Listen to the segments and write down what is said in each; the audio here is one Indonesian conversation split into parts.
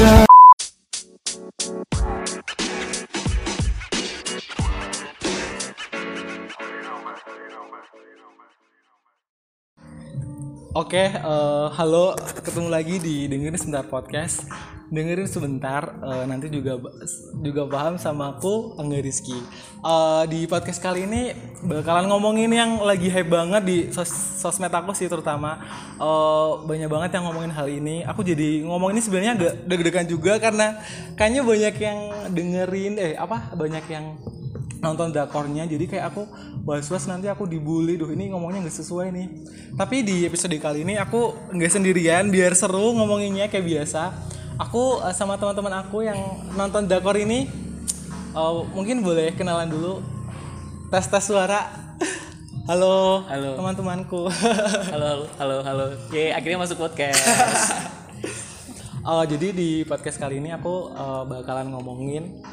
Oke, eh, halo, ketemu lagi di dengerin sebentar podcast. Dengerin sebentar, eh, nanti juga juga paham sama aku Angga Rizky. Eh, di podcast kali ini bakalan ngomongin yang lagi hype banget di sos sosmed aku sih terutama. Eh, banyak banget yang ngomongin hal ini. Aku jadi ngomong ini sebenarnya agak deg-degan juga karena kayaknya banyak yang dengerin, eh apa banyak yang nonton drakornya jadi kayak aku was-was nanti aku dibully duh ini ngomongnya nggak sesuai nih tapi di episode kali ini aku nggak sendirian biar seru ngomonginnya kayak biasa aku eh, sama teman-teman aku yang nonton drakor ini eh, mungkin boleh kenalan dulu tes tes suara halo Halo. teman-temanku halo halo halo Ye, akhirnya masuk podcast Oh, jadi di podcast kali ini aku eh, bakalan ngomongin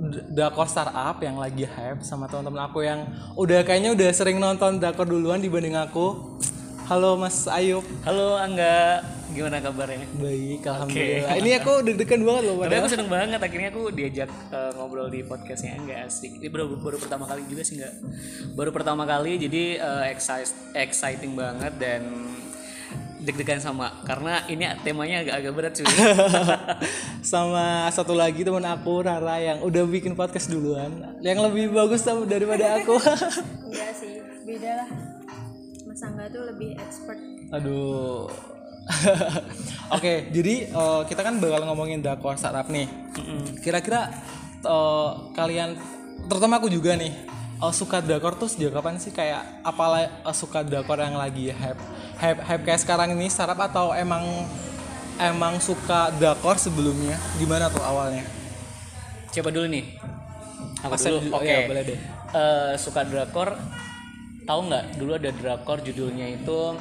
d- drakor startup yang lagi hype sama teman-teman aku yang udah kayaknya udah sering nonton drakor duluan dibanding aku. Halo Mas Ayub. halo Angga gimana kabarnya Baik, alhamdulillah. Ini aku deg-degan banget loh tapi aku seneng banget akhirnya aku diajak eh, ngobrol di podcastnya Angga asik ini baru, baru pertama kali juga sih nggak baru pertama kali jadi eh, excite- exciting banget dan deg-degan sama karena ini temanya agak-agak berat cuy sama satu lagi teman aku Rara yang udah bikin podcast duluan, yang lebih bagus sama- daripada aku. Enggak sih, beda lah. Mas Angga tuh lebih expert. Aduh. Oke, jadi eh, kita kan bakal ngomongin drakor startup nih. Kira-kira eh, kalian, terutama aku juga nih, eh, suka drakor tuh sejak kapan sih? Kayak apalah eh, suka drakor yang lagi hype, hype, hype kayak sekarang ini startup atau emang emang suka drakor sebelumnya? Gimana tuh awalnya? coba dulu nih aku Asep dulu oke ya, boleh deh. Eh, suka drakor tahu nggak dulu ada drakor judulnya itu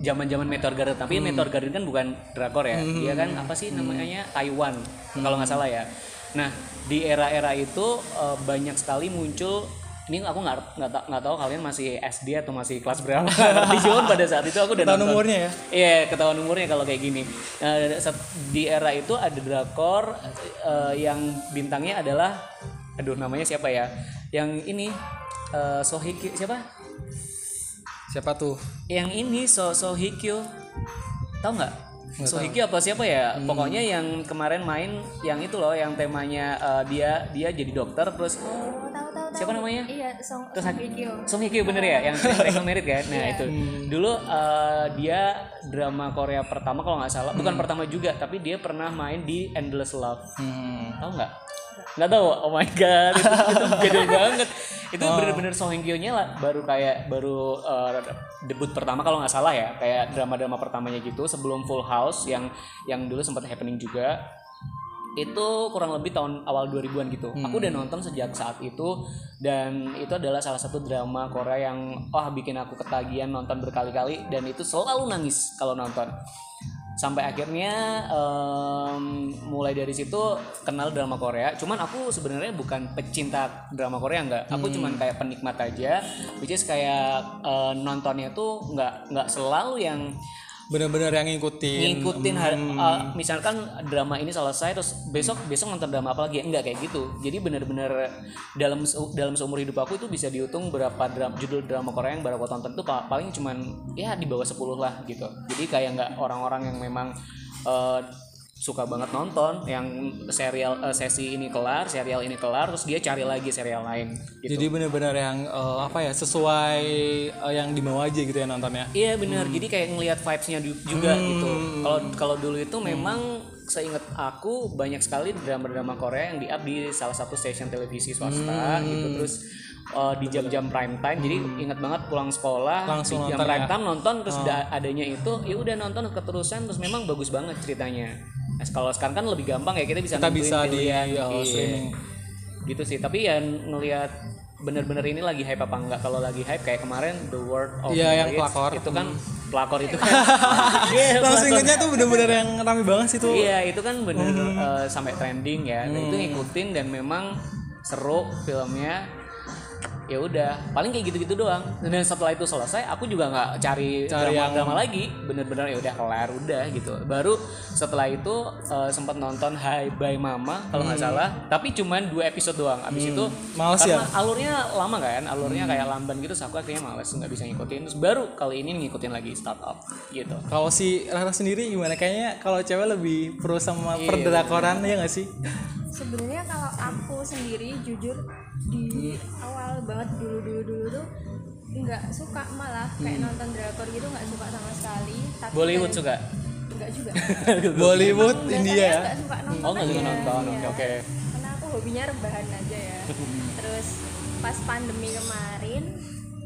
zaman zaman Meteor Garden tapi Hmm. Meteor Garden kan bukan drakor ya dia kan apa sih namanya Taiwan Hmm. kalau nggak salah ya nah di era-era itu eh, banyak sekali muncul ini aku nggak nggak nggak tahu kalian masih SD atau masih kelas berapa di Jawa pada saat itu aku udah nonton. umurnya ya? Iya, ketahuan umurnya kalau kayak gini. Saat- di era itu ada drakor eh, yang bintangnya adalah aduh namanya siapa ya? Yang ini eh, Sohikyo siapa? Siapa tuh? Yang ini So Sohikyo. Tahu nggak? Sohikyo apa siapa ya? Pokoknya yang kemarin main yang itu loh yang temanya eh, dia dia jadi dokter terus Oh, tahu tahu tahu. Siapa namanya? Iya, Song Terus Song Hye Kyo. Song Hye Kyo bener ya yang Triangle Merit kan nah itu dulu eh, dia drama Korea pertama kalau nggak salah bukan pertama juga tapi dia pernah main di Endless Love Hmm. tahu nggak nggak tahu oh my god itu, itu beda banget itu bener-bener Song Hye Kyo nya lah baru kayak baru eh, debut pertama kalau nggak salah ya kayak drama-drama pertamanya gitu sebelum Full House yang yang dulu sempat happening juga itu kurang lebih tahun awal 2000-an gitu. Aku udah nonton sejak saat itu dan itu adalah salah satu drama Korea yang wah bikin aku ketagihan nonton berkali-kali dan itu selalu nangis kalau nonton. Sampai akhirnya em, mulai dari situ kenal drama Korea. Cuman aku sebenarnya bukan pecinta drama Korea enggak. Aku cuman kayak penikmat aja. Which is kayak eh, nontonnya tuh nggak nggak selalu yang Bener-bener yang ngikutin. ngikutin har- uh, misalkan drama ini selesai terus besok besok nonton drama apa lagi? Enggak kayak gitu. Jadi bener-bener dalam dalam seumur hidup aku itu bisa dihitung berapa drama judul drama Korea yang baru aku tonton tuh pa- paling cuman ya di bawah 10 lah gitu. Jadi kayak nggak orang-orang yang memang uh, suka banget nonton yang serial uh, sesi ini kelar serial ini kelar terus dia cari lagi serial lain gitu Jadi bener-bener yang eh, apa ya sesuai eh, yang dimau aja gitu ya nontonnya. Iya benar. Jadi kayak ngelihat vibes-nya juga gitu. Kalau kalau dulu itu memang seingat aku banyak sekali drama-drama Korea yang di-up di salah satu stasiun televisi swasta gitu. Terus uh, di jam-jam prime time. Jadi ingat banget pulang sekolah Langsung di jam nonton prime ya? time nonton terus da- adanya itu ya udah nonton keterusan terus memang bagus banget ceritanya. Nah, kalau sekarang kan lebih gampang ya kita bisa Kita bisa di oh, Iya. streaming. Gitu sih. Tapi ya ngelihat bener-bener ini lagi hype apa enggak kalau lagi hype kayak kemarin The World of Iya, yang pelakor. itu kan pelakor itu kan Iya, Langsung ingetnya tuh bener-bener yang rame banget sih tuh. iya itu kan bener eh, sampai trending ya Nah, itu ngikutin dan memang seru filmnya ya udah paling kayak gitu-gitu doang dan setelah itu selesai aku juga nggak cari, Cari drama, yang- drama lagi bener-bener ya udah kelar udah gitu baru setelah itu eh, sempat nonton Hi Bye Mama kalau nggak salah tapi cuman dua episode doang abis itu Hmm. Males karena ya? Hmm. alurnya lama kan alurnya kayak lamban gitu so aku akhirnya males nggak bisa ngikutin terus baru kali ini ngikutin lagi startup gitu Kalau si Rara sendiri gimana? Kayaknya kalau cewek lebih pro sama Iya. perdrakoran ya nggak sih? sebenarnya kalau aku sendiri jujur di awal banget dulu dulu dulu tuh nggak suka malah kayak nonton drakor gitu nggak suka sama sekali. Tapi Bollywood suka? Nggak juga. Bollywood, India ya. nggak suka nonton oh nggak suka nonton. Oke iya. oke. Karena aku hobinya rebahan aja ya. Terus pas pandemi kemarin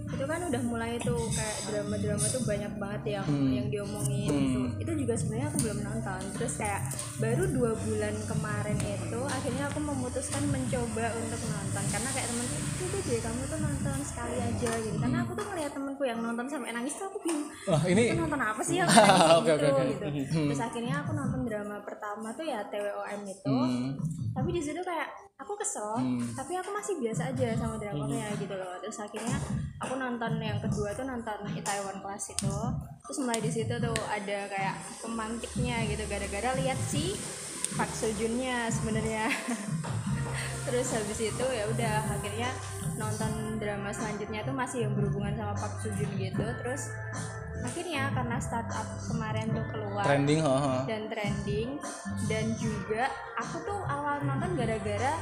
itu kan udah mulai tuh kayak drama-drama tuh banyak banget yang yang diomongin gitu. itu juga sebenarnya aku belum nonton terus kayak baru dua bulan kemarin itu akhirnya aku memutuskan mencoba untuk nonton karena kayak temenku itu deh kamu tuh nonton sekali aja gitu karena aku tuh ngeliat temenku yang nonton sampai nangis tuh aku bingung Wah ini itu nonton apa sih yang Oke, gitu, oke, oke. gitu. terus akhirnya aku nonton drama pertama tuh ya TWOM itu Hmm. tapi di situ kayak aku kesel tapi aku masih biasa aja sama drakornya gitu loh. Terus akhirnya aku nonton yang kedua tuh nonton Itaewon Class itu. Terus mulai di situ tuh ada kayak pemantiknya gitu. Gara-gara lihat si Park Seo Joon-nya sebenarnya. Terus habis itu ya udah akhirnya nonton drama selanjutnya tuh masih yang berhubungan sama Park Seo Joon gitu. Terus akhirnya karena startup kemarin tuh keluar trending, ha, ha. dan trending dan juga aku tuh awal nonton gara-gara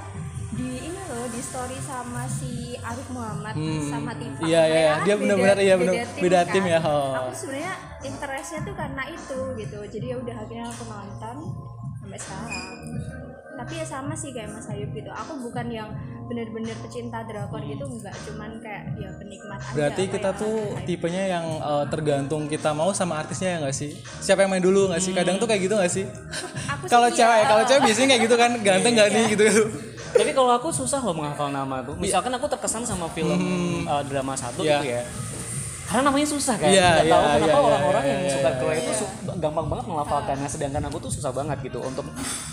di ini loh di story sama si Arif Muhammad Hmm. sama Tifa Iya, iya, iya. Dia benar-benar, iya, benar. Beda tim kan. ya, oh. aku sebenarnya interestnya tuh karena itu gitu jadi ya udah akhirnya aku nonton sampai sekarang tapi ya sama sih kayak Mas Ayub gitu aku bukan yang bener-bener pecinta drakor gitu enggak cuman kayak ya penikmat aja Berarti kita tuh tipenya yang eh, tergantung kita mau sama artisnya ya nggak sih? Siapa yang main dulu nggak sih? Kadang tuh kayak gitu nggak sih? Aku Kalau cewek, iya. kalau cewek biasanya kayak gitu kan, ganteng nggak nih gitu. Tapi kalau aku susah loh menghafal nama tuh. Misalkan aku terkesan sama film uh, drama satu Iya. gitu ya. Karena namanya susah kan. Iya, Nggak iya, tahu kenapa iya, orang-orang iya, yang iya, suka iya, Korea itu gampang banget melafalkannya sedangkan aku tuh susah banget gitu untuk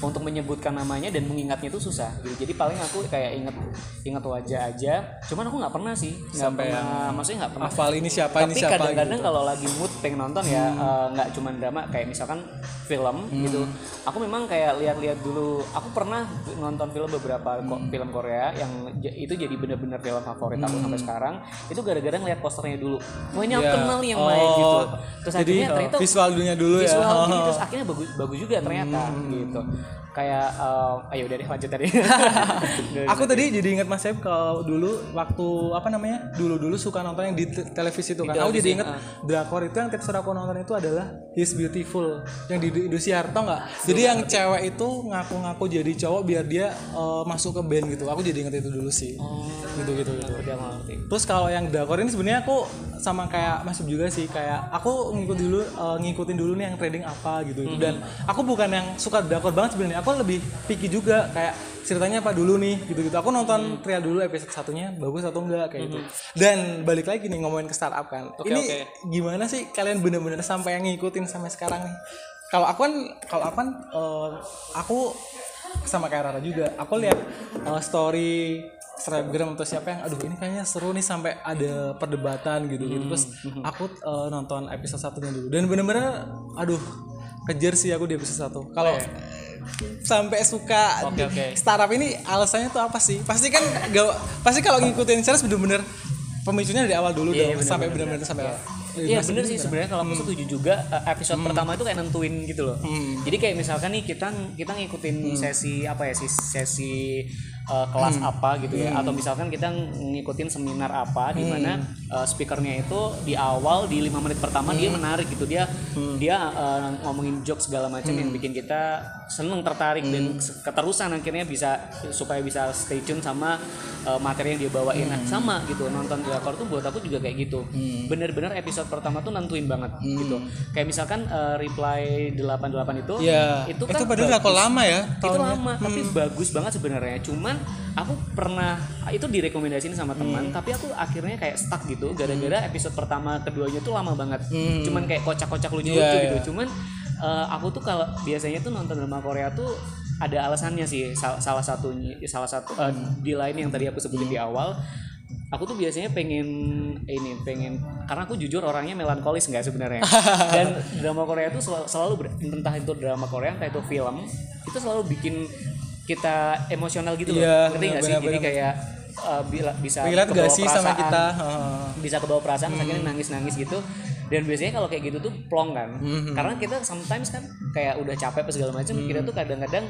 untuk menyebutkan namanya dan mengingatnya itu susah. Gitu. Jadi paling aku kayak inget inget wajah aja. Cuman aku nggak pernah sih. Nggak Sampai pernah, maksudnya nggak pernah. Hafal ini siapa, ini Tapi siapa kadang-kadang gitu. kalau lagi mood pengen nonton ya eh, nggak cuman drama kayak misalkan film Hmm. gitu aku memang kayak lihat-lihat dulu aku pernah nonton film beberapa Hmm. film Korea yang itu jadi bener-bener film favorit aku sampai sekarang itu gara-gara ngeliat posternya dulu oh ini aku Iya. kenal yang main gitu Oh, terus Jadi akhirnya ternyata visual dunia dulu ya. visual jadi ha. terus akhirnya bagus bagus juga ternyata Hmm. gitu kayak eh, ayo deh lanjut tadi Aku tadi jadi ingat Mas Saib kalau dulu waktu apa namanya dulu dulu suka nonton yang di te- televisi itu kan. Aku jadi inget drakor itu yang tiap aku nonton itu adalah He's Beautiful yang di Indosiar tau nggak? Jadi yang cewek itu ngaku-ngaku jadi cowok biar dia eh, masuk ke band gitu. Aku jadi inget itu dulu sih. Gitu gitu gitu. udah ngerti Terus kalau yang drakor ini sebenarnya aku sama kayak Mas Yub juga sih kayak aku ngikutin dulu eh, ngikutin dulu nih yang trading apa gitu gitu. dan aku bukan yang suka drakor banget sebenarnya aku lebih picky juga kayak ceritanya apa dulu nih gitu gitu aku nonton trial dulu episode satunya bagus atau enggak kayak gitu. Dan balik lagi nih ngomongin ke startup kan. Oke, ini oke. gimana sih kalian bener-bener sampai yang ngikutin sampai sekarang nih? Kalau aku kan kalau aku kan eh, aku sama kayak Rara juga aku lihat eh, story Snapgram atau siapa yang aduh ini kayaknya seru nih sampai ada perdebatan gitu gitu terus aku eh, nonton episode satunya dulu. Dan bener-bener aduh kejar sih aku di episode satu. Kalau sampai suka Oke, oke. startup ini alasannya tuh apa sih? Pasti kan gak pasti kalau ngikutin series bener-bener pemicunya dari awal dulu Iya, dong bener, sampai bener, bener-bener sampai Iya. Bener sih sebenarnya kalau aku setuju juga eh, episode pertama itu kayak nentuin gitu loh. Jadi kayak misalkan nih kita kita ngikutin sesi apa ya sih sesi eh, kelas apa gitu ya. Atau misalkan kita ngikutin seminar apa di mana eh, speakernya itu di awal di lima menit pertama dia menarik gitu. Dia dia eh, ngomongin jokes segala macam yang bikin kita seneng tertarik dan keterusan akhirnya bisa supaya bisa stay tune sama eh, materi yang dia bawain. Nah, sama gitu nonton drakor tuh buat aku juga kayak gitu. Bener-bener episode pertama tuh nentuin banget gitu. Kayak misalkan eh, reply 88 itu ya itu itu, kan padahal bagus. drakor lama ya itu lama tapi bagus banget sebenarnya cuman aku pernah itu direkomendasiin sama teman tapi aku akhirnya kayak stuck gitu. Gara-gara episode pertama keduanya tuh lama banget. Cuman kayak kocak-kocak lucu-lucu Iya, gitu. iya. cuman eh, aku tuh kalau biasanya tuh nonton drama Korea tuh ada alasannya sih. Sal- salah satunya salah satu eh, di lain yang tadi aku sebutin di awal. Aku tuh biasanya pengen ini pengen karena aku jujur orangnya melankolis nggak sebenarnya. Dan drama Korea tuh selalu, selalu entah itu drama Korea entah itu film itu selalu bikin kita emosional gitu loh. Iya, ngerti nggak sih? jadi benar. kayak uh, bila, bisa relate gak kebawa sih sama perasaan, kita? Heeh. bisa kebawa perasaan akhirnya nangis-nangis gitu. Dan biasanya kalau kayak gitu tuh plong kan. Mhm. karena kita sometimes kan kayak udah capek apa segala macam Mhm. kita tuh kadang-kadang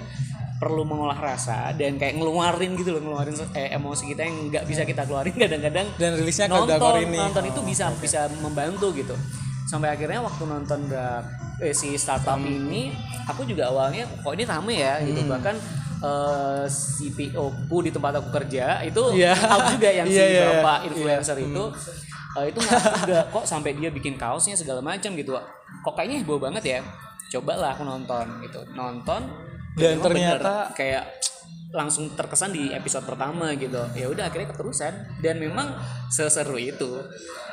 perlu mengolah rasa dan kayak ngeluarin gitu loh ngeluarin eh, emosi kita yang nggak bisa kita keluarin kadang-kadang dan rilisnya nonton ini. nonton itu bisa bisa membantu gitu. Sampai akhirnya waktu nonton eh, si startup Hmm. ini aku juga awalnya kok ini rame ya? Gitu. Bahkan eh, CPO ku di tempat aku kerja itu Iya. aku juga yang si Iya, iya, bapak influencer itu eh, itu ngaku juga kok sampai dia bikin kaosnya segala macam gitu kok kayaknya heboh banget ya? Cobalah aku nonton gitu. Nonton Dan memang bener, ternyata- kayak langsung terkesan di episode pertama gitu ya udah akhirnya keterusan dan memang seseru itu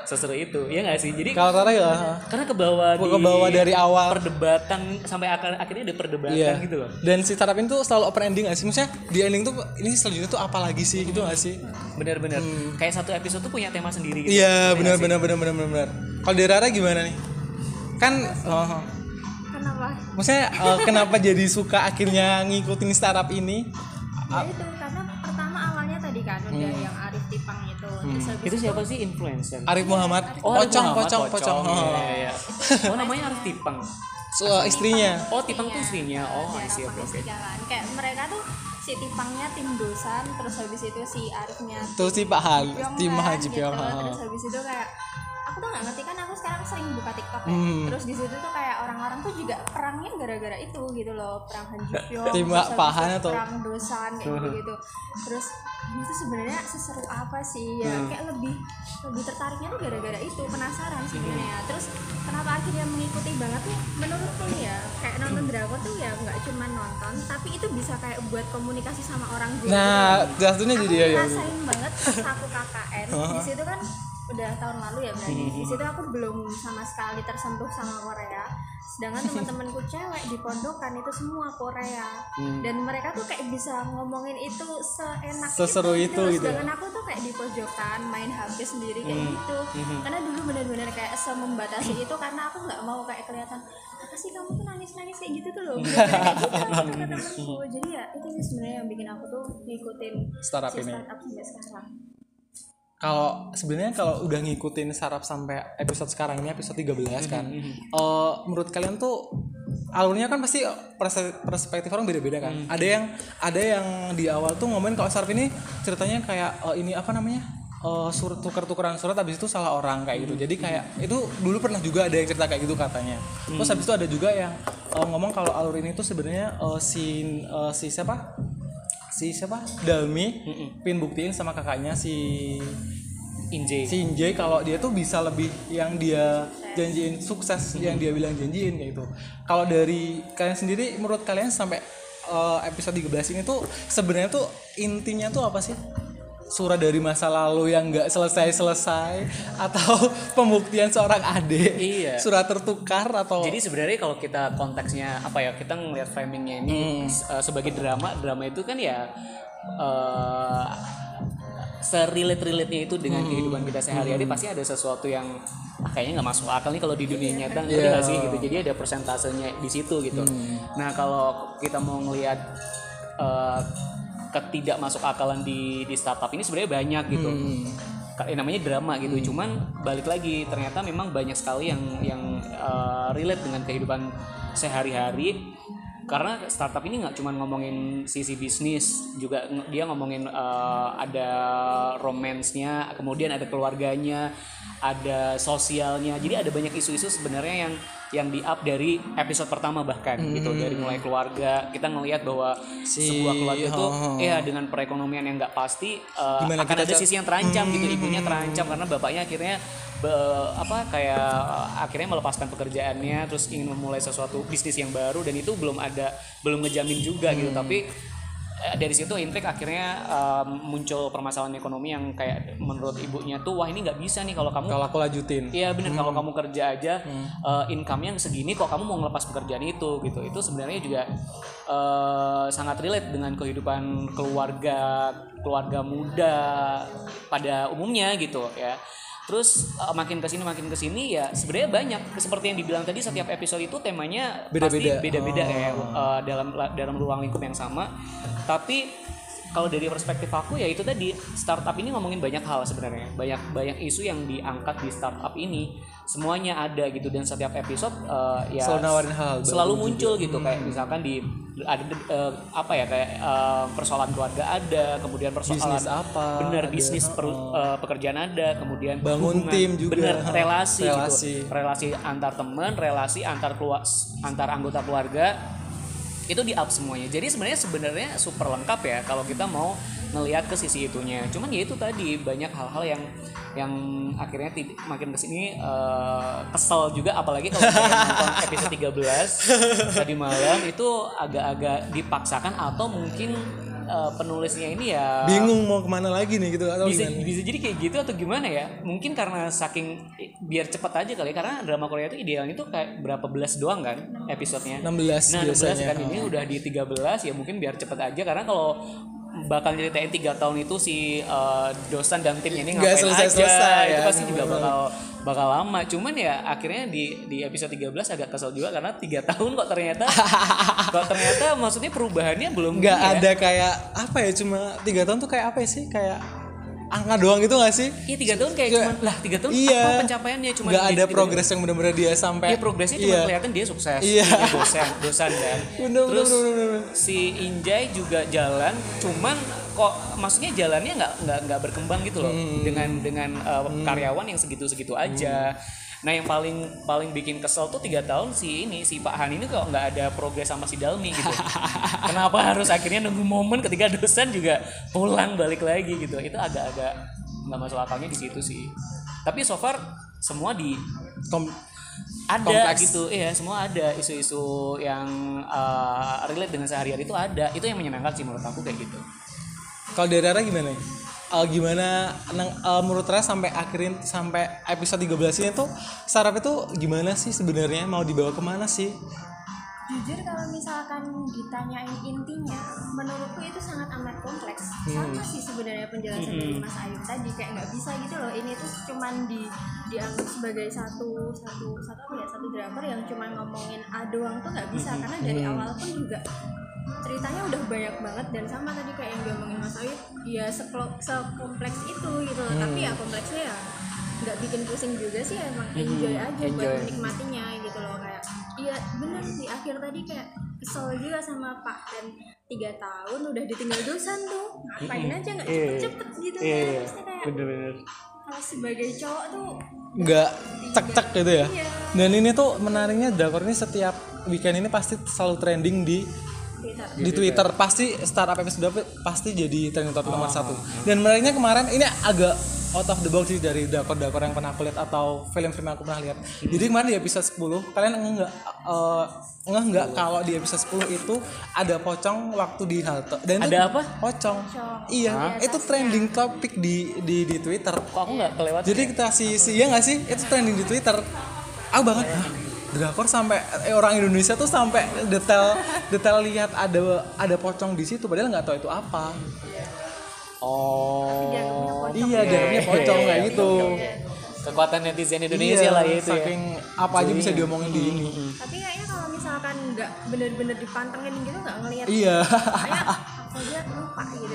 seseru itu ya nggak sih jadi kalau Tara ya karena ke bawah di ke bawah dari awal perdebatan sampai akar akhirnya ada perdebatan Iya. gitu loh Dan si startup ini tuh selalu open ending gak sih? Maksudnya di ending tuh ini selanjutnya tuh apa lagi sih gitu gak sih? bener-bener kayak satu episode tuh punya tema sendiri gitu Hmm. Iya Ngerti benar nggak sih? benar benar benar benar. benar. Kalau dari Rara gimana nih? Kan oh, kenapa maksudnya eh, kenapa jadi suka akhirnya ngikutin startup ini? Ya itu karena pertama awalnya tadi kan udah yang Arif Tipang itu terus habis itu siapa sih influencer Arif Muhammad, Oh, pocong, Muhammad, pocong, pocong, Iya, Oh. iya, iya. Oh, namanya Arif Tipang. So, istrinya. Oh, Tipang tuh istrinya. Oh, I daerah see, oke, Jalan. kayak mereka tuh si Tipangnya tim dosan terus habis itu si Arifnya Tuh si Pak Pyong tim kan, Haji gitu. Terus habis itu kayak aku tuh nggak ngerti kan aku sekarang sering buka TikTok ya Hmm. terus di situ tuh kayak orang-orang tuh juga perangnya gara-gara itu gitu loh perang Han Ji Pyong Tim terus habis Pak Han itu atau- perang dosan kayak gitu gitu terus ini tuh sebenarnya seseru apa sih ya Hmm. kayak lebih lebih tertariknya tuh gara-gara itu penasaran sebenarnya Hmm. terus kenapa akhirnya mengikuti banget nih menurutku nih ya kayak nonton drakor tuh ya nggak cuma nonton tapi itu bisa kayak buat komunikasi sama orang juga Nah, gitu. aku jadi ya. ya. ngerasain banget pas aku KKN di situ kan udah tahun lalu ya berarti. Di situ aku belum sama sekali tersentuh sama Korea. Sedangkan teman-temanku cewek di pondokan itu semua Korea. Dan mereka tuh kayak bisa ngomongin itu seenak Seseru itu loh. gitu. sedangkan aku tuh kayak di pojokan main HP sendiri kayak gitu. Karena dulu benar-benar kayak semembatasi itu karena aku nggak mau kayak kelihatan apa sih kamu tuh nangis-nangis kayak gitu tuh loh? Kayak gitu temenku jadi ya itu sih sebenarnya yang bikin aku tuh ngikutin Startup si ini. startup sampai sekarang Kalau sebenarnya kalau udah ngikutin sarap sampai episode sekarang ini episode 13 kan. Mhm. eh, menurut kalian tuh alurnya kan pasti perspektif orang beda-beda kan. Mhm. Ada yang ada yang di awal tuh ngomongin kalau sarap ini ceritanya kayak eh, ini apa namanya? eh, surat tukar-tukaran surat habis itu salah orang kayak gitu. Jadi kayak itu dulu pernah juga ada yang cerita kayak gitu katanya. Terus habis itu ada juga yang eh, ngomong kalau alur ini tuh sebenarnya eh, si eh, si siapa? Si siapa? Dalmi pin buktiin sama kakaknya si Inje. si Injay kalau dia tuh bisa lebih yang dia janjiin sukses yang dia bilang janjiin kayak gitu. Kalau dari kalian sendiri menurut kalian sampai eh, episode 13 ini tuh sebenarnya tuh intinya tuh apa sih? Surat dari masa lalu yang nggak selesai-selesai atau pembuktian seorang adik? Iya. Surat tertukar atau Jadi sebenarnya kalau kita konteksnya apa ya kita ngelihat framingnya ini uh, sebagai drama, drama itu kan ya uh, serelate relate nya itu dengan kehidupan kita sehari-hari pasti ada sesuatu yang ah, kayaknya nggak masuk akal nih kalau di dunia nyata ngerti Iya. nggak sih gitu. Jadi ada persentasenya di situ gitu. Nah kalau kita mau ngelihat uh, ketidak masuk akalan di di startup ini sebenarnya banyak gitu. Eh, namanya drama gitu. Cuman balik lagi ternyata memang banyak sekali yang yang uh, relate dengan kehidupan sehari-hari. Karena startup ini nggak cuma ngomongin sisi bisnis, juga dia ngomongin uh, ada romansnya, kemudian ada keluarganya, ada sosialnya. Jadi ada banyak isu-isu sebenarnya yang yang di up dari episode pertama bahkan gitu. Dari mulai keluarga kita ngelihat bahwa Si- sebuah keluarga itu oh. ya dengan perekonomian yang nggak pasti uh, Gimana akan ada sisi yang terancam gitu. Ibunya terancam karena bapaknya akhirnya be- apa kayak akhirnya melepaskan pekerjaannya terus ingin memulai sesuatu bisnis yang baru dan itu belum ada belum ngejamin juga gitu. Tapi eh, dari situ intrik akhirnya em, muncul permasalahan ekonomi yang kayak menurut ibunya tuh wah ini nggak bisa nih kalau kamu kalau aku lanjutin Iya bener kalau kamu kerja aja eh, income-nya segini kok kamu mau ngelepas pekerjaan itu gitu. Itu sebenarnya juga eh, sangat relate dengan kehidupan keluarga keluarga muda pada umumnya gitu ya. Terus eh, makin ke sini makin ke sini ya sebenarnya banyak seperti yang dibilang tadi setiap episode itu temanya pasti Beda-beda. beda-beda ya eh, dalam dalam ruang lingkup yang sama. Tapi kalau dari perspektif aku ya itu tadi startup ini ngomongin banyak hal sebenarnya banyak banyak isu yang diangkat di startup ini semuanya ada gitu dan setiap episode eh, ya Selalu nawarin hal selalu muncul gitu Hmm. kayak misalkan di ada eh, apa ya kayak eh, persoalan keluarga ada kemudian persoalan Bisnis apa, bener ada, bisnis per- eh, pekerjaan ada kemudian Bangun hubungan, tim juga. bener relasi, Relasi. gitu relasi antar teman relasi antar keluar antar anggota keluarga itu di up semuanya. Jadi sebenarnya sebenarnya super lengkap ya kalau kita mau ngelihat ke sisi itunya. Cuman ya itu tadi banyak hal-hal yang yang akhirnya makin ke sini eh, kesel juga. Apalagi kalau nonton episode 13 tadi malam itu agak-agak dipaksakan atau mungkin eh, penulisnya ini ya. Bingung mau ke mana lagi nih gitu atau bisa gimana? bisa jadi kayak gitu atau gimana ya? Mungkin karena saking biar cepet aja kali ya, karena drama Korea itu idealnya tuh kayak berapa belas doang kan episodenya. 16 nah 16 biasanya. kan ini udah di 13 ya mungkin biar cepet aja. Karena kalau bakal ceritain tiga tahun itu si eh, dosan dan timnya ini ngapain selesai-selesai aja. Itu ya, pasti juga bakal bakal lama. Cuman ya akhirnya di di episode 13 agak kesel juga karena tiga tahun kok ternyata kok ternyata maksudnya perubahannya belum nggak ya. ada kayak apa ya cuma tiga tahun tuh kayak apa ya sih? Kayak angka doang gitu gak sih Iya tiga tahun kayak cuman lah tiga tahun iya apa pencapaiannya cuma nggak ada di- progres yang benar-benar dia sampai Iya progresnya cuma Iya. kelihatan dia sukses, Iya. dia dosen, dosan kan. Bener, bener, Terus bener, bener. si Injay juga jalan, cuman kok maksudnya jalannya nggak nggak nggak berkembang gitu loh Hmm. dengan dengan uh, karyawan yang segitu segitu aja. Nah yang paling paling bikin kesel tuh tiga tahun si ini si Pak Han ini kok nggak ada progres sama si Dalmi gitu. Kenapa harus akhirnya nunggu momen ketika dosen juga pulang balik lagi gitu? Itu agak-agak nggak masuk akalnya di situ sih. Tapi so far semua di Kom- ada Kompleks. gitu iya semua ada isu-isu yang uh, relate dengan sehari-hari itu ada itu yang menyenangkan sih menurut aku kayak gitu kalau dari Rara gimana Eh, gimana nang, eh, menurut Rara sampai akhirin sampai episode 13 ini tuh startup itu gimana sih sebenarnya? Mau dibawa ke mana sih? Jujur kalau misalkan ditanyain intinya menurutku itu sangat amat kompleks. Hmm. sama sih sebenarnya penjelasan dari Mas Ayu tadi kayak nggak bisa gitu loh. Ini tuh cuman di dianggap sebagai satu satu satu apa ya satu drummer yang cuman ngomongin A doang tuh nggak bisa. Karena dari awal pun juga ceritanya udah banyak banget dan sama tadi kayak yang diomongin Mas Ayu ya sekompleks itu gitu loh. Tapi ya kompleksnya ya nggak bikin pusing juga sih emang enjoy aja buat enjoy. menikmatinya gitu loh. Kayak iya bener di akhir tadi kayak kesel juga sama Pak dan tiga tahun udah ditinggal dosan tuh ngapain aja nggak cepet-cepet gitu Iya, kan. iya. Kayak bener-bener. kalau sebagai cowok tuh nggak cek-cek gitu ya? Iya. dan ini tuh menariknya drakor ini setiap weekend ini pasti selalu trending di beda di Twitter. Pasti startup episode pasti jadi trending topik Oh. nomor satu. Dan menariknya kemarin ini agak out of the box sih dari drakor-drakor yang pernah aku lihat atau film-film yang aku pernah lihat. Jadi kemarin di episode 10 kalian enggak uh, enggak enggak kalau di episode 10 itu ada pocong waktu di halte dan Ada apa? pocong. Pocong. iya itu trending topik di di di Twitter. Kok aku nggak kelewat jadi kita si, si iya nggak sih? Itu trending di Twitter. Aku banget. "Hah, drakor sampai eh, orang Indonesia tuh sampai detail detail lihat ada ada pocong di situ padahal nggak tahu itu apa. Oh. Iya dianggapnya pocong kayak gitu. Kekuatan netizen Indonesia Iya, lah ya itu ya. saking apa aja bisa diomongin di ini. Tapi kayaknya kalau misalkan nggak bener-bener dipantengin gitu nggak ngelihat iya. kayak aku lihat lupa gitu.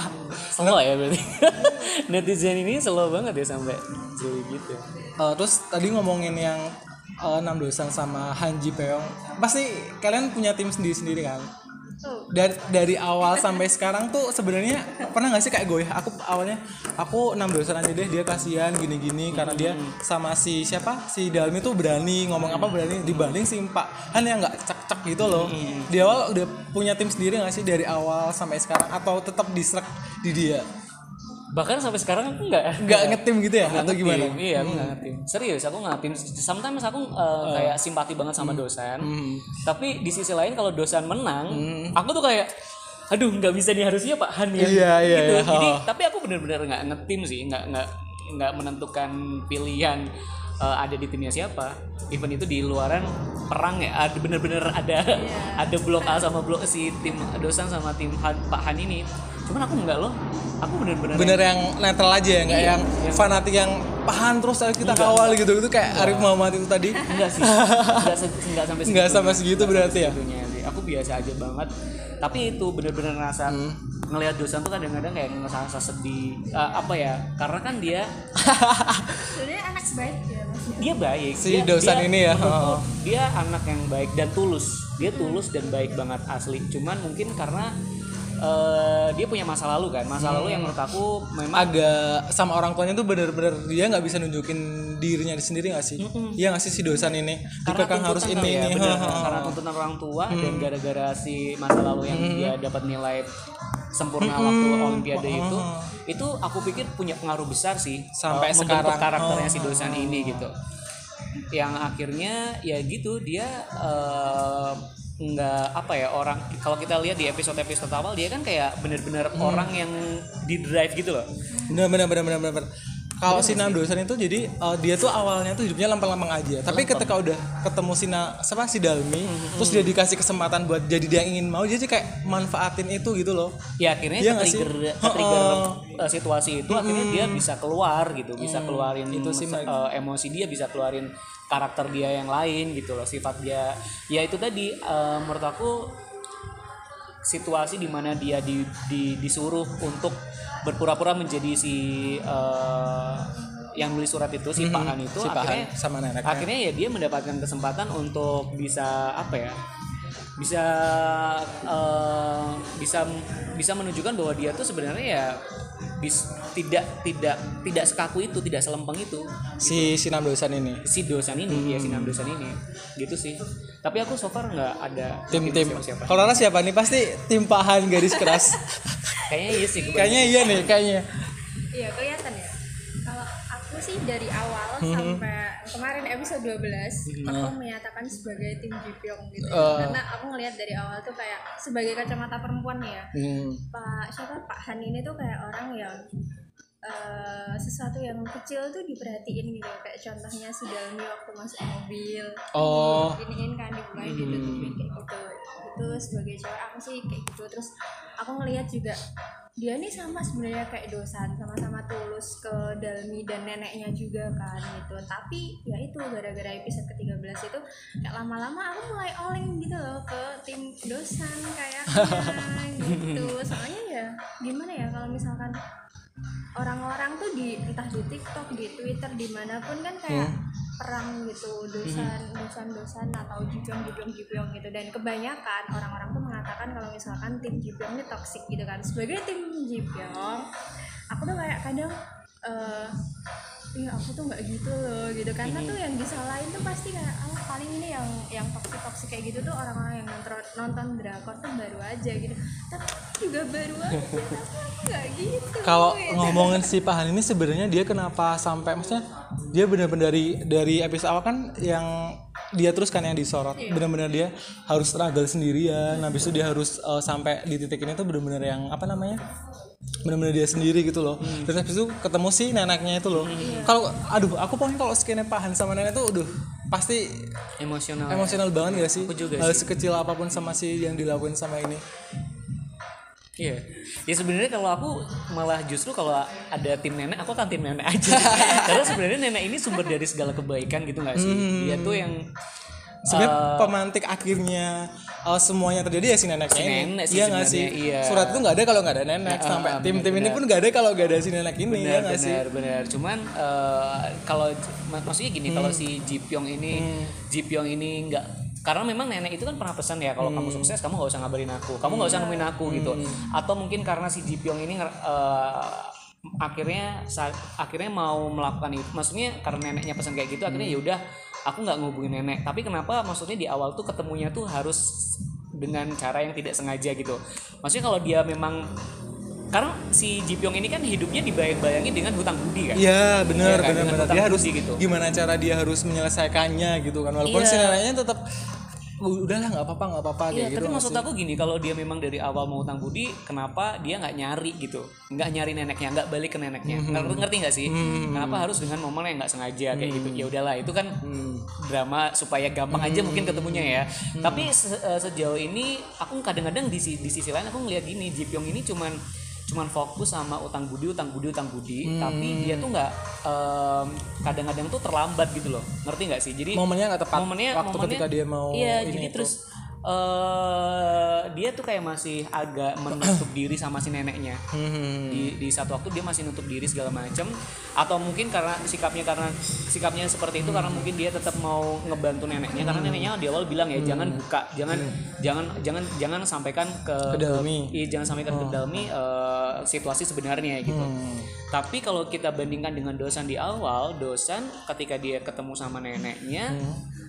Slow ya berarti. Netizen ini slow banget ya sampai jadi gitu. Eh, terus tadi ngomongin yang eh, enam dosan sama Hanji Peong. Pasti kalian punya tim sendiri-sendiri kan tuh dari dari awal sampai sekarang tuh sebenarnya pernah nggak sih kayak gue? Aku awalnya aku enam dosen aja deh. Dia kasihan gini-gini karena dia sama si siapa? Si Dalmi tuh berani ngomong apa berani dibanding si Pak Han yang nggak cek-cek gitu loh. Di awal udah punya tim sendiri nggak sih dari awal sampai sekarang? Atau tetap diserak di dia bahkan sampai sekarang aku nggak nggak ngetim gitu ya atau ngetim. gimana Iya, aku nggak ngetim. Serius, aku nggak ngetim. Sometimes aku uh, kayak simpati banget sama dosen. Tapi di sisi lain kalau dosen menang, aku tuh kayak aduh nggak bisa nih harusnya Pak Han ya Iya, iya, gitu. iya. Jadi Oh. tapi aku benar-benar nggak ngetim sih, nggak nggak nggak menentukan pilihan eh, ada di timnya siapa. Event itu di luaran perang ya, ada bener-bener ada ada blok A sama blok si tim Dosan sama tim Han, Pak Han ini. Cuman aku nggak loh, aku bener-bener bener yang netral aja ya nggak Iya, yang fanatik yang pahan terus kita kawal gitu itu kayak Arif Muhammad itu tadi enggak sih, enggak, se- enggak sampai nggak segitu. sampai segitu berarti ya segitunya sih. Aku biasa aja banget. Tapi itu bener-bener ngerasa Hmm. ngelihat dosan tuh kadang-kadang kayak ngerasa sedih. Eh, apa ya? Karena kan dia sebenarnya anak baik ya mas ya dia baik. Si Dia- dosan dia- ini ya, menurutku oh. Dia anak yang baik dan tulus. Dia tulus dan baik banget asli. Cuman mungkin karena eh, dia punya masa lalu kan. Masa lalu yang menurut aku memang agak sama orang tuanya tuh bener-bener dia nggak bisa nunjukin dirinya sendiri nggak sih? Iya nggak sih si dosan ini? Dikekang harus ini ya, ini. Bener. ha, ha. karena tuntutan orang tua dan gara-gara si masa lalu yang dia dapat nilai sempurna waktu olimpiade itu itu aku pikir punya pengaruh besar sih Sampai eh, sekarang. karakternya si dosan ini gitu. Yang akhirnya ya gitu dia eh, nggak apa ya orang kalau kita lihat di episode episode awal dia kan kayak bener-bener orang yang di drive gitu loh. Bener bener bener bener bener. Kalau si Nam dosan itu jadi eh, dia tuh awalnya tuh hidupnya lempeng-lempeng aja. Tapi ketika udah ketemu si Na, siapa? Si Dalmi terus dia dikasih kesempatan buat jadi dia yang ingin mau dia sih kayak manfaatin itu gitu loh. Ya akhirnya sih? trigger trigger situasi itu akhirnya dia bisa keluar gitu bisa keluarin Itu sih, eh, emosi dia bisa keluarin karakter dia yang lain gitu loh sifat dia ya itu tadi eh, menurut aku situasi di mana dia di, di- disuruh untuk berpura-pura menjadi si eh, yang nulis surat itu si Pak Han itu si akhirnya sama neneknya. akhirnya ya dia mendapatkan kesempatan untuk bisa apa ya bisa eh, bisa bisa menunjukkan bahwa dia tuh sebenarnya ya bis, tidak tidak tidak sekaku itu tidak selempeng itu. Si si Nam dosan ini. Si dosan ini ya si enam dosan ini. Gitu sih. Tapi aku so far nggak ada siapa siapa kalau Rara siapa nih? Pasti tim pahan garis keras. Kayaknya iya sih kayaknya iya nih kayaknya. Iya kelihatan ya. Kalau aku sih dari awal sampai kemarin episode 12 aku menyatakan sebagai tim Jipyong gitu. Eh. karena aku ngelihat dari awal tuh kayak sebagai kacamata perempuan nih ya Hmm. Pak siapa Pak Han ini tuh kayak orang yang eh, sesuatu yang kecil tuh diperhatiin gitu kayak contohnya si Dalmi waktu masuk mobil Oh. iniin kan dibukain ditutupin kayak gitu itu sebagai cewek aku sih kayak gitu terus aku ngelihat juga dia nih sama sebenarnya kayak dosan sama-sama tulus ke Dalmi dan neneknya juga kan gitu. Tapi ya itu gara-gara episode ke-13 itu kayak lama-lama aku mulai oleng gitu loh ke tim dosan kayaknya gitu. Soalnya ya gimana ya kalau misalkan orang-orang tuh di entah di TikTok di Twitter di mana pun kan kayak perang gitu dosan dosan dosan atau jipyong jipyong jipyong gitu. Dan kebanyakan orang-orang tuh mengatakan kalau misalkan tim jipyong ini toxic gitu kan. Sebagai tim jipyong aku tuh kayak kadang eh iya aku tuh nggak gitu loh gitu. Karena tuh yang disalahin tuh pasti kayak ah paling ini yang yang toxic toxic kayak gitu tuh orang-orang yang nonton nonton drakor tuh baru aja gitu. Tapi juga baru aja tapi aku nggak gitu kalau gitu. ngomongin si Pahan ini sebenarnya dia kenapa sampai maksudnya dia benar-benar dari dari episode awal kan yang dia terus kan yang disorot. Benar-benar dia harus struggle sendirian habis itu dia harus eh, sampai di titik ini tuh benar-benar yang apa namanya benar-benar dia sendiri gitu loh. Terus habis itu ketemu si neneknya itu loh. Kalau aduh aku pokoknya kalau skene Pahan sama nenek tuh aduh pasti emosional emosional banget gak sih? Aku juga hal sekecil apa pun sama si yang dilakuin sama ini. Iya. Ya sebenarnya kalau aku malah justru kalau ada tim nenek, aku akan tim nenek aja. Karena sebenarnya nenek ini sumber dari segala kebaikan gitu nggak sih? Dia tuh yang sebenarnya pemantik akhirnya uh, semuanya terjadi ya si neneknya Si ini? nenek sih iya nggak sih? iya. surat itu nggak ada kalau nggak ada nenek. Sampai tim-tim ini pun nggak ada kalau nggak ada si nenek ini ya benar nggak sih? benar. Cuman eh, kalau mak- maksudnya gini, kalau si Jipyong ini Jipyong ini nggak karena memang nenek itu kan pernah pesan ya kalau kamu sukses kamu nggak usah ngabarin aku kamu nggak usah nemuin aku gitu. Atau mungkin karena si Jipyong ini eh, akhirnya akhirnya mau melakukan itu maksudnya karena neneknya pesan kayak gitu akhirnya ya udah aku nggak ngehubungin nenek. Tapi kenapa maksudnya di awal tuh ketemunya tuh harus dengan cara yang tidak sengaja gitu? Maksudnya kalau dia memang karena si Jipyong ini kan hidupnya dibayang-bayangin dengan hutang budi kan? Iya benar Iya kan, benar benar. Dia harus gitu. gimana cara dia harus menyelesaikannya gitu kan? Walaupun Iya. si neneknya tetap udahlah nggak apa-apa nggak apa-apa Iya, gitu tapi maksud aku gini, kalau dia memang dari awal mau utang budi, kenapa dia nggak nyari gitu, nggak nyari neneknya, nggak balik ke neneknya, Hmm. ngerti, ngerti nggak sih? Kenapa harus dengan momen yang nggak sengaja kayak gitu? Ya udahlah, itu kan Hmm. drama supaya gampang aja mungkin ketemunya ya. Tapi se- eh, sejauh ini aku kadang-kadang di, di sisi lain aku ngeliat gini, Ji Pyong ini cuman cuman fokus sama utang budi, utang budi, utang budi, Hmm. tapi dia tuh nggak em, kadang-kadang tuh terlambat gitu loh, ngerti nggak sih? Jadi momennya nggak tepat momennya waktu momennya- ketika dia mau iya ini jadi itu. terus eh dia tuh kayak masih agak menutup diri sama si neneknya. Hmm. di di satu waktu dia masih nutup diri segala macam atau mungkin karena sikapnya karena sikapnya seperti itu karena mungkin dia tetap mau ngebantu neneknya. Karena neneknya di awal bilang ya jangan buka jangan jangan jangan jangan sampaikan ke Ke Dalmi. iya, jangan sampaikan ke Dalmi situasi sebenarnya gitu. Tapi kalau kita bandingkan dengan dosan di awal dosan ketika dia ketemu sama neneknya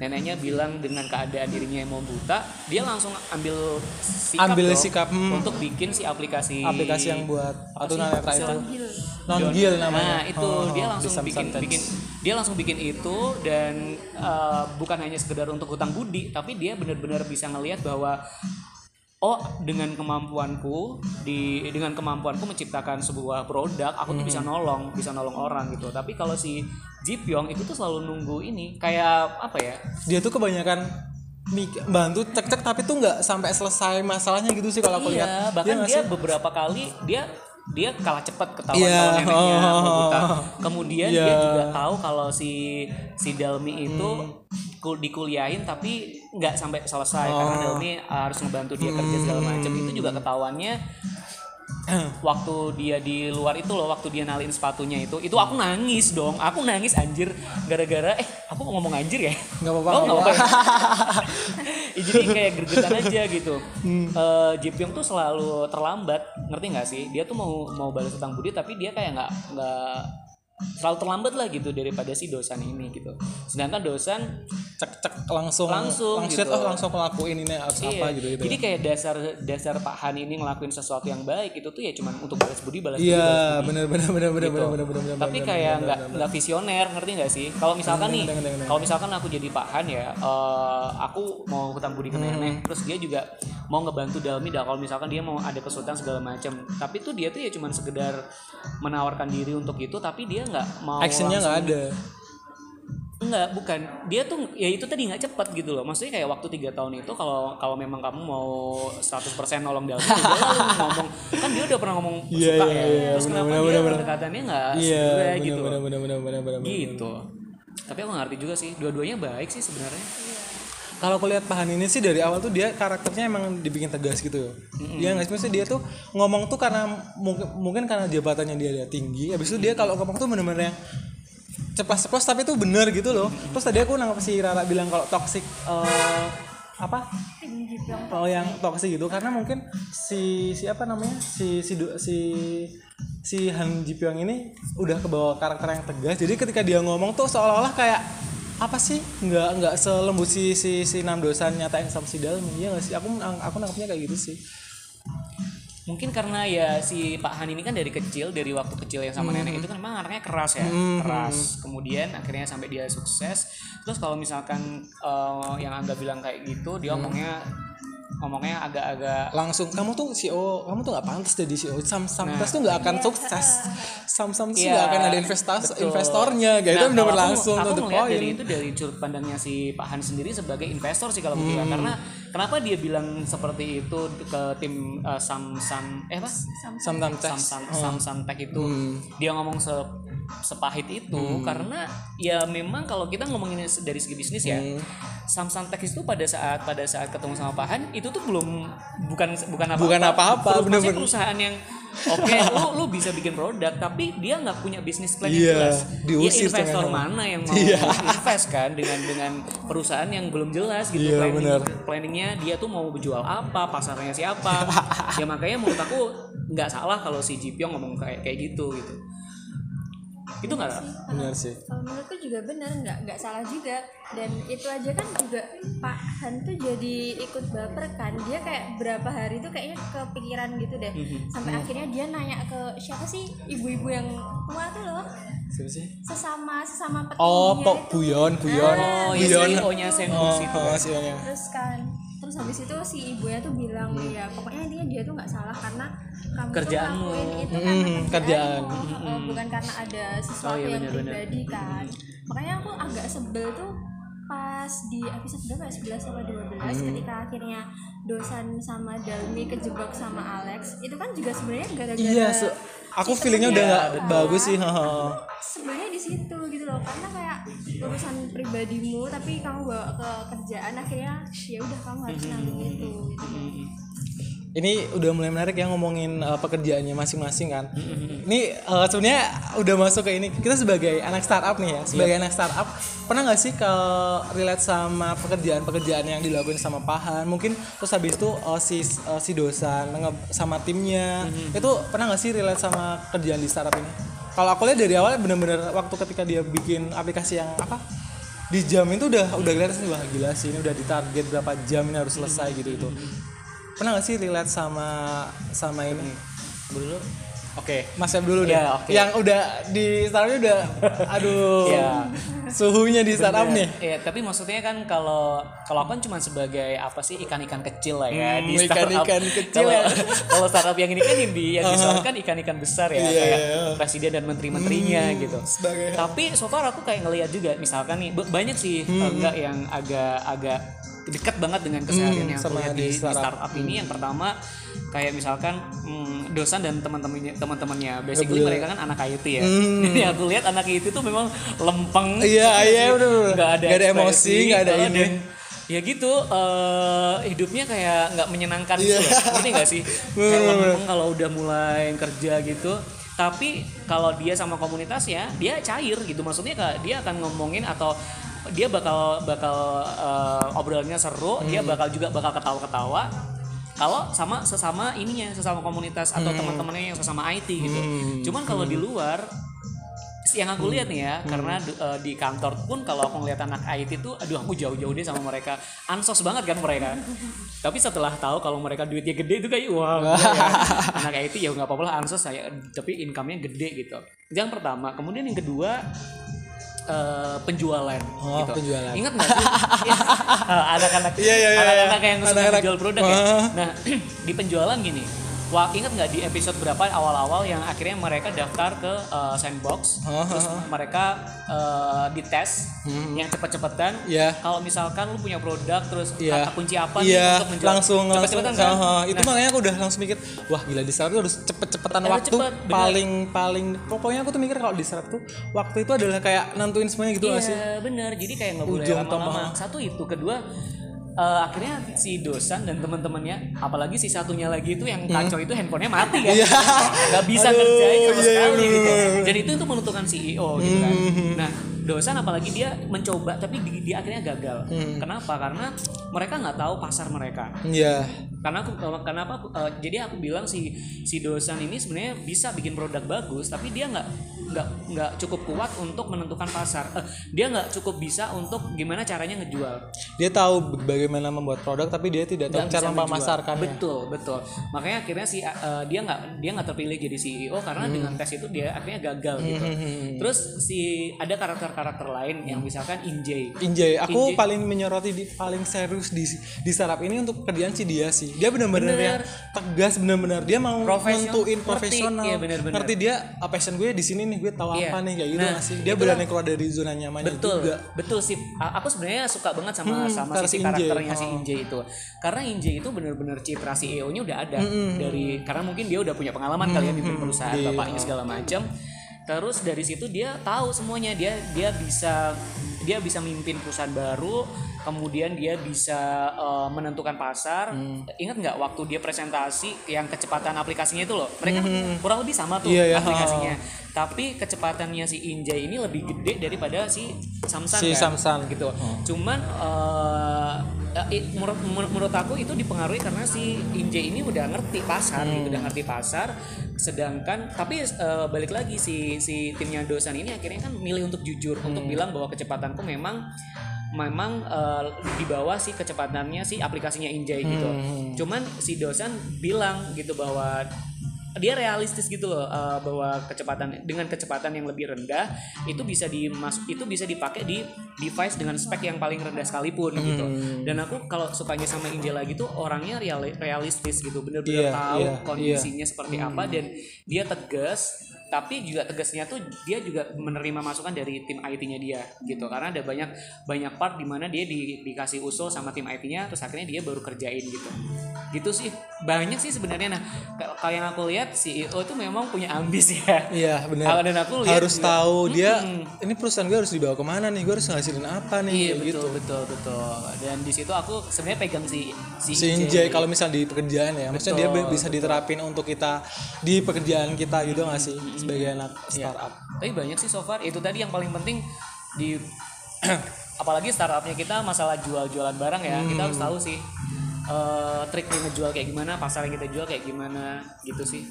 neneknya bilang dengan keadaan dirinya yang mau buta dia langsung ambil sikap Ambil dong sikap, hmm. untuk bikin si aplikasi aplikasi yang buat atau netra itu? non gil namanya. Nah, itu Oh, dia di langsung bikin Sentence. bikin dia langsung bikin itu dan uh, bukan hanya sekedar untuk hutang budi, tapi dia benar-benar bisa ngelihat bahwa oh dengan kemampuanku di dengan kemampuanku menciptakan sebuah produk, aku tuh bisa Hmm. nolong, bisa nolong orang gitu. Tapi kalau si Ji Pyong itu tuh selalu nunggu ini kayak apa ya? dia tuh kebanyakan bantu cek-cek tapi tuh nggak sampai selesai masalahnya gitu sih kalau aku lihat Iya, bahkan dia sih? beberapa kali dia dia kalah cepat ketahuan Iya, kalau neneknya oh. buta. Kemudian dia Iya. juga tahu kalau si si Dalmi itu Hmm. kul- dikuliahin tapi nggak sampai selesai karena Oh. Dalmi harus ngebantu dia kerja segala macam. Itu juga ketahuannya waktu dia di luar itu loh waktu dia nalin sepatunya itu itu aku nangis dong. Aku nangis anjir. Gara-gara eh aku mau ngomong anjir ya? Nggak apa-apa, oh, nggak apa-apa. Ya, jadi kayak gergetan aja gitu. Hmm. Pyong tuh selalu terlambat ngerti nggak sih? Dia tuh mau mau balas utang budi tapi dia kayak nggak nggak selalu terlambat lah gitu daripada si dosan ini gitu sedangkan dosan cek-cek langsung Langsung, langsung gitu. oh langsung ngelakuin ini harus apa Iya. gitu gitu jadi kayak dasar dasar Pak Han ini ngelakuin sesuatu yang baik itu tuh ya cuman untuk balas budi balas budi, iya budi. benar benar benar benar gitu. benar benar benar tapi kayak nggak nggak visioner ngerti nggak sih kalau misalkan nih Bener, bener, bener. kalau misalkan aku jadi Pak Han ya eh, aku mau hutang budi ke Hmm. nenek terus dia juga mau ngebantu Dalmi dah kalau misalkan dia mau ada kesulitan segala macam tapi tuh dia tuh ya cuman sekedar menawarkan diri untuk itu tapi dia nggak mau actionnya nggak ada Enggak, bukan. Dia tuh ya itu tadi nggak cepat gitu loh. Maksudnya kayak waktu tiga tahun itu kalau kalau memang kamu mau 100% nolong Dalmi, ya lu ngomong kan dia udah pernah ngomong Iya, suka iya, ya. iya, Terus bener, kenapa bener, dia bener, bener. pendekatannya nggak iya segera benar gitu. benar benar benar benar benar benar Gitu. Tapi aku nggak ngerti juga sih. Dua-duanya baik sih sebenarnya. Kalau aku lihat Pahan ini sih dari awal tuh dia karakternya emang dibikin tegas gitu. Dia nggak sih? Dia tuh ngomong tuh karena mungkin mungkin karena jabatannya dia, dia tinggi. Habis itu dia kalau ngomong tuh bener-bener yang ceplas-ceplos tapi tuh bener gitu loh. Terus tadi aku nangkep si Rara bilang kalau toxic eh, apa? Oh yang toxic gitu. Karena mungkin si si apa namanya? Si si si si Han Ji Pyong ini udah kebawa karakter yang tegas. Jadi ketika dia ngomong tuh seolah-olah kayak apa sih nggak nggak selembut si si si Nam Dosan nyatain sama si Dalmi ya nggak sih aku aku nangkepnya kayak gitu sih Mungkin karena ya si Pak Han ini kan dari kecil, dari waktu kecil yang sama nenek itu kan memang anaknya keras ya, Hmm. keras. Kemudian akhirnya sampai dia sukses. Terus kalau misalkan eh, yang Angga bilang kayak gitu, dia Hmm. ngomongnya ngomongnya agak-agak langsung kamu tuh CEO kamu tuh nggak pantas jadi CEO sam sam Nah. tuh nggak akan sukses sam sam tuh Iya, nggak akan ada investasi betul. investornya gitu Nah, itu benar kalau aku- langsung aku the ngeliat point dari itu dari sudut pandangnya si Pak Han sendiri sebagai investor sih kalau begitu ya. Hmm. Karena kenapa dia bilang seperti itu ke tim eh, Sam Sam eh apa? sam sam Sam tes Sam Sam Sam Tech itu Hmm. dia ngomong se sepahit itu karena ya memang kalau kita ngomongin dari segi bisnis ya Hmm. Sam Sam Tech itu pada saat pada saat ketemu sama Pak Han itu tuh belum bukan bukan apa Bukan apa-apa, bener-bener. perusahaan yang oke lu lu bisa bikin produk tapi dia nggak punya bisnis plan yang Iya, jelas diusir ya investor mana yang mau Iya. invest kan dengan dengan perusahaan yang belum jelas gitu Iya, planning bener. planningnya dia tuh mau jual apa pasarnya siapa ya makanya menurut aku nggak salah kalau si Ji Pyong ngomong kayak kayak gitu gitu itu nggak? Benar sih. Kalau menurutku juga benar nggak nggak salah juga. Dan itu aja kan juga Pak Han tuh jadi ikut baper kan. Dia kayak berapa hari tuh kayaknya kepikiran gitu deh. Sampai akhirnya dia nanya ke siapa sih? Ibu-ibu yang tua tuh loh. Si Siapa sih? sesama sesama petingginya Oh, Pok itu. Buyon, Buyon. Oh, ya Buyon. Oh, itu. oh, terus kan terus habis itu si ibunya tuh bilang ya pokoknya intinya dia tuh nggak salah karena kamu Kerjaanmu. tuh itu Mm, karena kerjaan. kerjaanmu, oh, bukan karena ada sesuatu Oh, iya, yang pribadi kan. Makanya aku agak sebel tuh pas di episode berapa ya? 11 atau 12 ketika akhirnya Dosan sama Dalmi kejebak sama Alex itu kan juga sebenarnya gara-gara Iya, se- aku feelingnya udah nggak bagus sih. sebenarnya di situ gitu loh karena kayak urusan pribadimu tapi kamu bawa ke kerjaan akhirnya ya udah kamu harus nanggung itu gitu Ini udah mulai menarik ya ngomongin uh, pekerjaannya masing-masing kan. Ini uh, sebenarnya udah masuk ke ini. Kita sebagai anak startup nih ya, sebagai anak startup pernah nggak sih ke relate sama pekerjaan-pekerjaan yang dilakuin sama Pahan? Mungkin terus habis itu uh, si uh, si dosan nge- sama timnya itu pernah nggak sih relate sama kerjaan di startup ini? Kalau aku lihat dari awal bener-bener waktu ketika dia bikin aplikasi yang apa di jam itu udah udah kelihatan sih wah gila sih ini udah ditarget berapa jam ini harus selesai gitu itu pernah gak sih relate sama sama ini dulu Oke. Mas Feb dulu deh Ya, oke. yang udah di startupnya udah aduh Ya. suhunya di startup nih Iya, tapi maksudnya kan kalau kalau aku kan cuma sebagai apa sih ikan-ikan kecil lah ya Hmm, di startup. ikan-ikan kecil Kalau- ya. Kalau startup yang ini kan yang di yang di startup kan ikan-ikan besar ya Iya, kayak iya. presiden dan menteri-menterinya Hmm, gitu. sebagai- Tapi so far aku kayak ngelihat juga misalkan nih banyak sih Hmm. enggak yang agak-agak dekat banget dengan keseharian yang Hmm, sama lihat di di, di startup. startup ini yang pertama kayak misalkan hmm, dosan dan teman-temannya teman-temannya basically mereka kan anak IT ya. Jadi aku lihat anak IT itu memang lempeng Hmm. Iya, iya, bener-bener. nggak ada, Nggak ada emosi, nggak ada ini. dan ya gitu eh, hidupnya kayak nggak menyenangkan gitu Iya. loh ngerti nggak sih kayak lempeng kalau udah mulai kerja gitu tapi kalau dia sama komunitasnya dia cair gitu maksudnya dia akan ngomongin atau dia bakal bakal eh, obrolannya seru Hmm. dia bakal juga bakal ketawa-ketawa. Kalau sama sesama ininya sesama komunitas Hmm. atau teman-temannya yang sesama IT gitu. Cuman kalau di luar yang aku lihat nih ya karena du- eh, di kantor pun kalau aku ngeliat anak IT tuh aduh aku jauh-jauh deh sama mereka. Ansos banget kan mereka. Tapi setelah tahu kalau mereka duitnya gede itu kayak wah gila ya. anak IT ya nggak apa-apa lah ansos saya tapi income-nya gede gitu. Yang pertama kemudian yang kedua eh, penjualan Oh, gitu. penjualan. Ingat nggak sih? Ya, anak-anak Iya, iya, iya, anak-anak iya. yang suka menjual produk ya. Ah. Nah, di penjualan gini. Wah, ingat nggak di episode berapa awal-awal yang akhirnya mereka daftar ke uh, sandbox, terus mereka uh, dites yang cepet-cepetan. Iya. Kalau misalkan lu punya produk, terus Iya. kata kunci apa iya, nih untuk menjual? langsung langsung cepet-cepetan kan? Heeh, itu Nah, makanya aku udah langsung mikir wah gila di startup harus cepet-cepetan waktu cepet, bener. paling paling pokoknya aku tuh mikir kalau di startup tuh waktu itu adalah kayak nentuin semuanya gitu nggak sih Iya bener, jadi kayak nggak boleh lama-lama. Satu itu, kedua eh, akhirnya si dosan dan teman-temannya, apalagi si satunya lagi itu yang kacau itu handphonenya mati kan, Iya. nggak bisa Aduh, ngerjain sama iya, sekali iya, gitu. Dan itu itu menentukan CEO gitu kan. Hmm. Nah dosan apalagi dia mencoba tapi di, dia akhirnya gagal. Hmm. Kenapa? Karena mereka nggak tahu pasar mereka. Iya. Karena aku eh, kenapa aku- eh, jadi aku bilang si si dosan ini sebenarnya bisa bikin produk bagus tapi dia nggak nggak nggak cukup kuat untuk menentukan pasar. Eh, dia nggak cukup bisa untuk gimana caranya ngejual. Dia tahu bagaimana membuat produk tapi dia tidak tahu cara memasarkannya. Betul betul. Makanya akhirnya si eh, dia nggak dia nggak terpilih jadi CEO karena Hmm. dengan tes itu dia akhirnya gagal gitu. Terus si ada karakter-karakter lain yang misalkan Injay Injay, aku Injay. paling menyoroti di paling serius di di startup ini untuk kerjaan si dia sih. Dia benar-benar Bener. yang tegas benar-benar dia mau Profesional, nentuin ngerti. profesional. Iya, bener-bener. Ngerti dia ah, passion gue di sini nih, gue tahu Iya. apa nih kayak gitu Nah, sih. Dia berani keluar dari zona nyamannya betul juga. betul sih aku sebenarnya suka banget sama Hmm, sama Injay. karakternya si Oh. Injay itu karena Injay itu benar-benar citra CEO-nya udah ada Hmm, dari karena mungkin dia udah punya pengalaman ya mimpin perusahaan Iya. bapaknya segala macam terus dari situ dia tahu semuanya dia dia bisa dia bisa mimpin perusahaan baru kemudian dia bisa eh, menentukan pasar Hmm. ingat nggak waktu dia presentasi yang kecepatan aplikasinya itu loh mereka kurang lebih sama tuh Hmm. Iya, iya. aplikasinya tapi kecepatannya si Injay ini lebih gede daripada si Samsung Si kan? Samsung. gitu cuman eh, eh, menurut menurut- menurut aku itu dipengaruhi karena si Injay ini udah ngerti pasar gitu Hmm. udah ngerti pasar sedangkan tapi eh, balik lagi si si timnya dosan ini akhirnya kan milih untuk jujur untuk Hmm. bilang bahwa kecepatanku memang memang eh, di bawah si kecepatannya si aplikasinya Injay gitu Hmm. cuman si dosan bilang gitu bahwa dia realistis gitu loh uh, bahwa kecepatan dengan kecepatan yang lebih rendah itu bisa dimas itu bisa dipakai di device dengan spek yang paling rendah sekalipun gitu Hmm. dan aku kalau sukanya sama India lagi tuh orangnya reali- realistis gitu bener-bener Iya, tahu iya, kondisinya seperti apa dan dia tegas tapi juga tegasnya tuh dia juga menerima masukan dari tim IT-nya dia gitu. Karena ada banyak banyak part di mana dia di- dikasih usul sama tim IT-nya terus akhirnya dia baru kerjain gitu. Gitu sih. Banyak sih sebenarnya. Nah kalau yang aku lihat CEO itu memang punya ambis ya. Iya benar. Kalau dan aku lihat harus juga- tahu dia ini perusahaan gue harus dibawa ke mana nih, gue harus ngasilin apa nih? Iya betul gitu. betul betul. Dan di situ aku sebenarnya pegang si si, Si Injay kalau misal di pekerjaan ya, maksudnya dia Betul, bisa diterapin untuk kita di pekerjaan kita gitu nggak sih sebagai anak startup. Tapi banyak sih so far. Itu tadi yang paling penting di apalagi startupnya kita masalah jual-jualan barang ya. Kita harus tahu sih eh triknya ngejual kayak gimana, pasar yang kita jual kayak gimana gitu sih.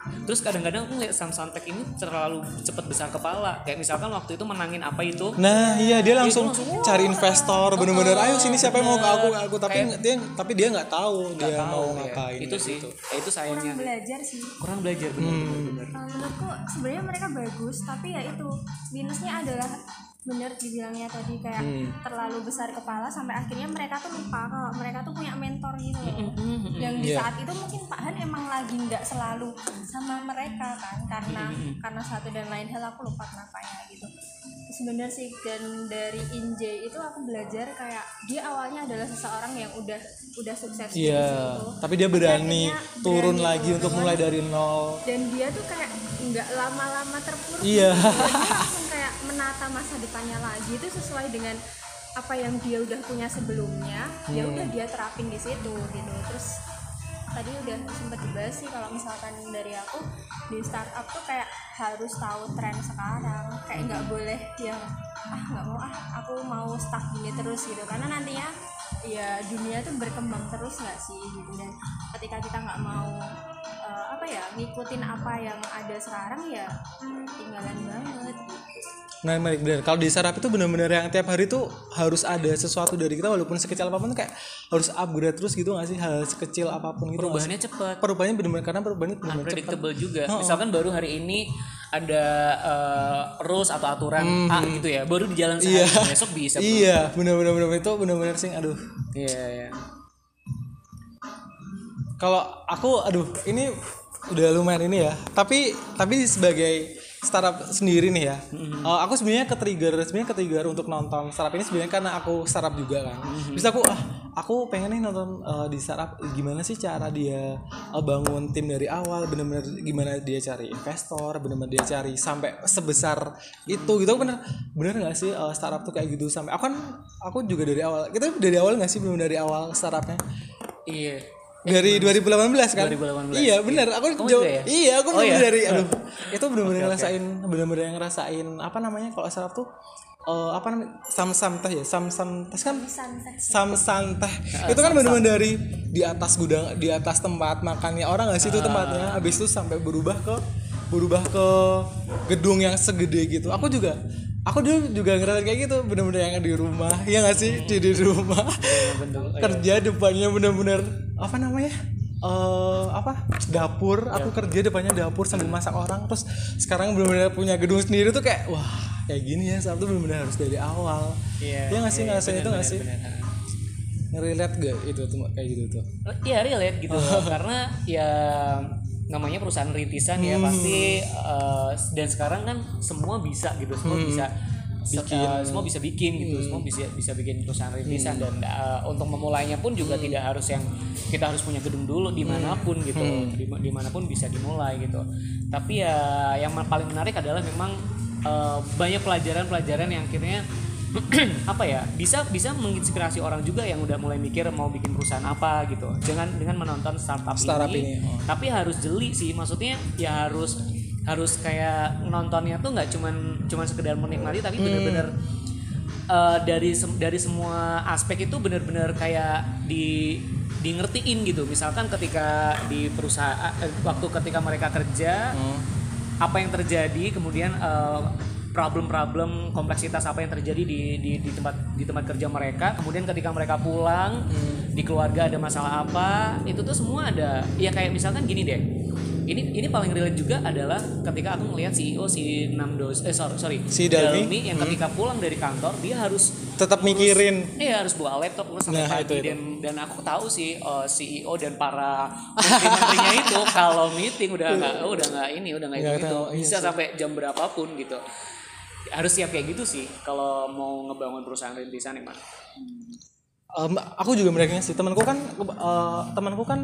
Terus kadang-kadang aku ngeliat Samsantek ini terlalu cepet besar kepala. Kayak misalkan waktu itu menangin apa itu, Nah iya dia langsung langsung, wah. cari investor bener-bener ayo sini siapa yang mau ke aku ke aku tapi Kayak- dia tapi dia nggak tahu dia tahu mau ya. ngapain Itu sih, gitu. ya, itu sayangnya. kurang belajar sih Kurang belajar benar-benar. Kalau menurutku sebenarnya mereka bagus tapi ya itu minusnya adalah benar dibilangnya tadi kayak terlalu besar kepala sampai akhirnya mereka tuh lupa kalau mereka tuh punya mentor gitu loh. Yang di Iya. saat itu mungkin Pak Han emang lagi nggak selalu sama mereka kan karena karena satu dan lain hal aku lupa kenapanya gitu sebenarnya sih dan dari Injay itu aku belajar kayak dia awalnya adalah seseorang yang udah udah sukses Iya, situ. tapi dia berani akhirnya turun berani lagi untuk turun. mulai dari nol. dan dia tuh kayak nggak lama-lama terpuruk Iya. gitu. dia langsung kayak menata masa depannya lagi itu sesuai dengan apa yang dia udah punya sebelumnya ya Hmm. udah dia terapin di situ gitu terus tadi udah sempat dibahas sih kalau misalkan dari aku di startup tuh kayak harus tahu tren sekarang. Kayak nggak boleh yang ah nggak mau ah aku mau stuck gini terus gitu. Karena nantinya ya dunia tuh berkembang terus nggak sih gitu dan ketika kita nggak mau eh, apa ya ngikutin apa yang ada sekarang ya ketinggalan banget gitu. Nah, menarik benar. Kalau di startup itu benar-benar yang tiap hari tuh harus ada sesuatu dari kita walaupun sekecil apa pun tuh kayak harus upgrade terus gitu nggak sih hal sekecil apa pun gitu. Perubahannya cepat. Perubahannya benar-benar karena perubahannya benar-benar cepat. juga. Misalkan baru hari ini ada eh, rules atau aturan A gitu ya, baru di jalan sehari besok bisa. Iya, benar-benar benar itu benar-benar sih aduh. Iya, iya. Kalau aku aduh ini udah lumayan ini ya. Tapi tapi sebagai startup sendiri nih ya. eh, aku sebenarnya ke trigger sebenarnya ke trigger untuk nonton startup ini sebenarnya karena aku startup juga kan. Bisa aku ah aku pengen nih nonton eh, di startup gimana sih cara dia eh, bangun tim dari awal bener-bener gimana dia cari investor bener-bener dia cari sampai sebesar itu gitu bener bener nggak sih eh, startup tuh kayak gitu sampai aku kan aku juga dari awal kita dari awal nggak sih belum dari awal startupnya Iya. dari 2018 kan 2018. iya benar aku Kamu jauh ya? iya aku Oh, iya? dari aduh itu benar-benar ngerasain benar-benar yang ngerasain apa namanya kalau startup tuh eh, apa namanya? Sam sam teh ya? Sam sam teh kan? Sunset sam sam teh. Itu kan benar-benar dari di atas gudang di atas tempat makannya orang nggak sih itu tempatnya? Habis itu sampai berubah ke berubah ke gedung yang segede gitu. Aku juga aku dulu juga ngerasain kayak gitu bener-bener yang di rumah. Ya nggak sih? Di, di rumah. Kerja depannya bener-bener apa namanya? Eh apa? Dapur. Aku kerja depannya dapur sambil masak orang. Terus sekarang bener-bener punya gedung sendiri tuh kayak wah kayak gini ya satu bener-bener harus dari awal. Iya. ya nggak sih iya, ngerasain itu nggak sih? ngerelate gak itu tuh kayak gitu tuh? Iya relate gitu. Loh. karena ya namanya perusahaan rintisan ya pasti eh, dan sekarang kan semua bisa gitu semua bisa se- eh, semua bisa bikin gitu semua bisa bisa bikin perusahaan rintisan dan eh, untuk memulainya pun juga tidak harus yang kita harus punya gedung dulu di mana pun gitu Di- di mana pun bisa dimulai gitu. Tapi ya yang paling menarik adalah memang eh, banyak pelajaran-pelajaran yang akhirnya apa ya bisa bisa menginspirasi orang juga yang udah mulai mikir mau bikin perusahaan apa gitu. Dengan dengan menonton startup, Startup ini, ini, oh. tapi harus jeli sih maksudnya ya harus harus kayak nontonnya tuh nggak cuman cuman sekedar menikmati tapi bener-bener eh, dari sem- dari semua aspek itu bener-bener kayak di di ngertiin gitu. Misalkan ketika di perusahaan eh, waktu ketika mereka kerja apa yang terjadi kemudian eh, problem-problem kompleksitas apa yang terjadi di, di di tempat di tempat kerja mereka. Kemudian ketika mereka pulang di keluarga ada masalah apa itu tuh semua ada. Ya kayak misalkan gini deh ini ini paling relate juga adalah ketika aku ngelihat CEO si Namdos eh sorry sorry Si Dalmi. Hmm. yang ketika pulang dari kantor dia harus tetap mikirin. Iya harus bawa laptop terus sampai Nah, pagi. itu, itu. dan dan aku tahu sih eh, CEO dan para menteri-menterinya itu kalau meeting udah nggak udah nggak ini udah nggak itu iya bisa sampai jam berapapun gitu. Harus siap kayak gitu sih kalau mau ngebangun perusahaan rintisan emang Em, aku juga melihatnya sih. Temanku kan eh, temanku kan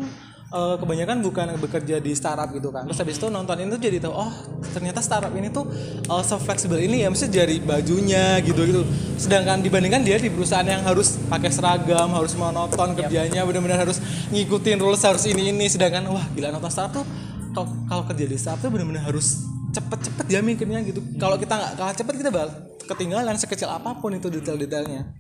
eh, kebanyakan bukan bekerja di startup gitu kan. Terus habis itu nonton itu jadi tahu oh ternyata startup ini tuh uh, fleksibel ini ya mesti dari bajunya gitu gitu sedangkan dibandingkan dia di perusahaan yang harus pakai seragam harus monoton kerjanya benar-benar harus ngikutin rules harus ini ini sedangkan wah gila nonton startup tuh kalau kalau kerja di startup tuh benar-benar harus cepet-cepet ya mikirnya gitu. Kalau kita nggak kalah cepet kita bakal ketinggalan sekecil apa pun itu detail-detailnya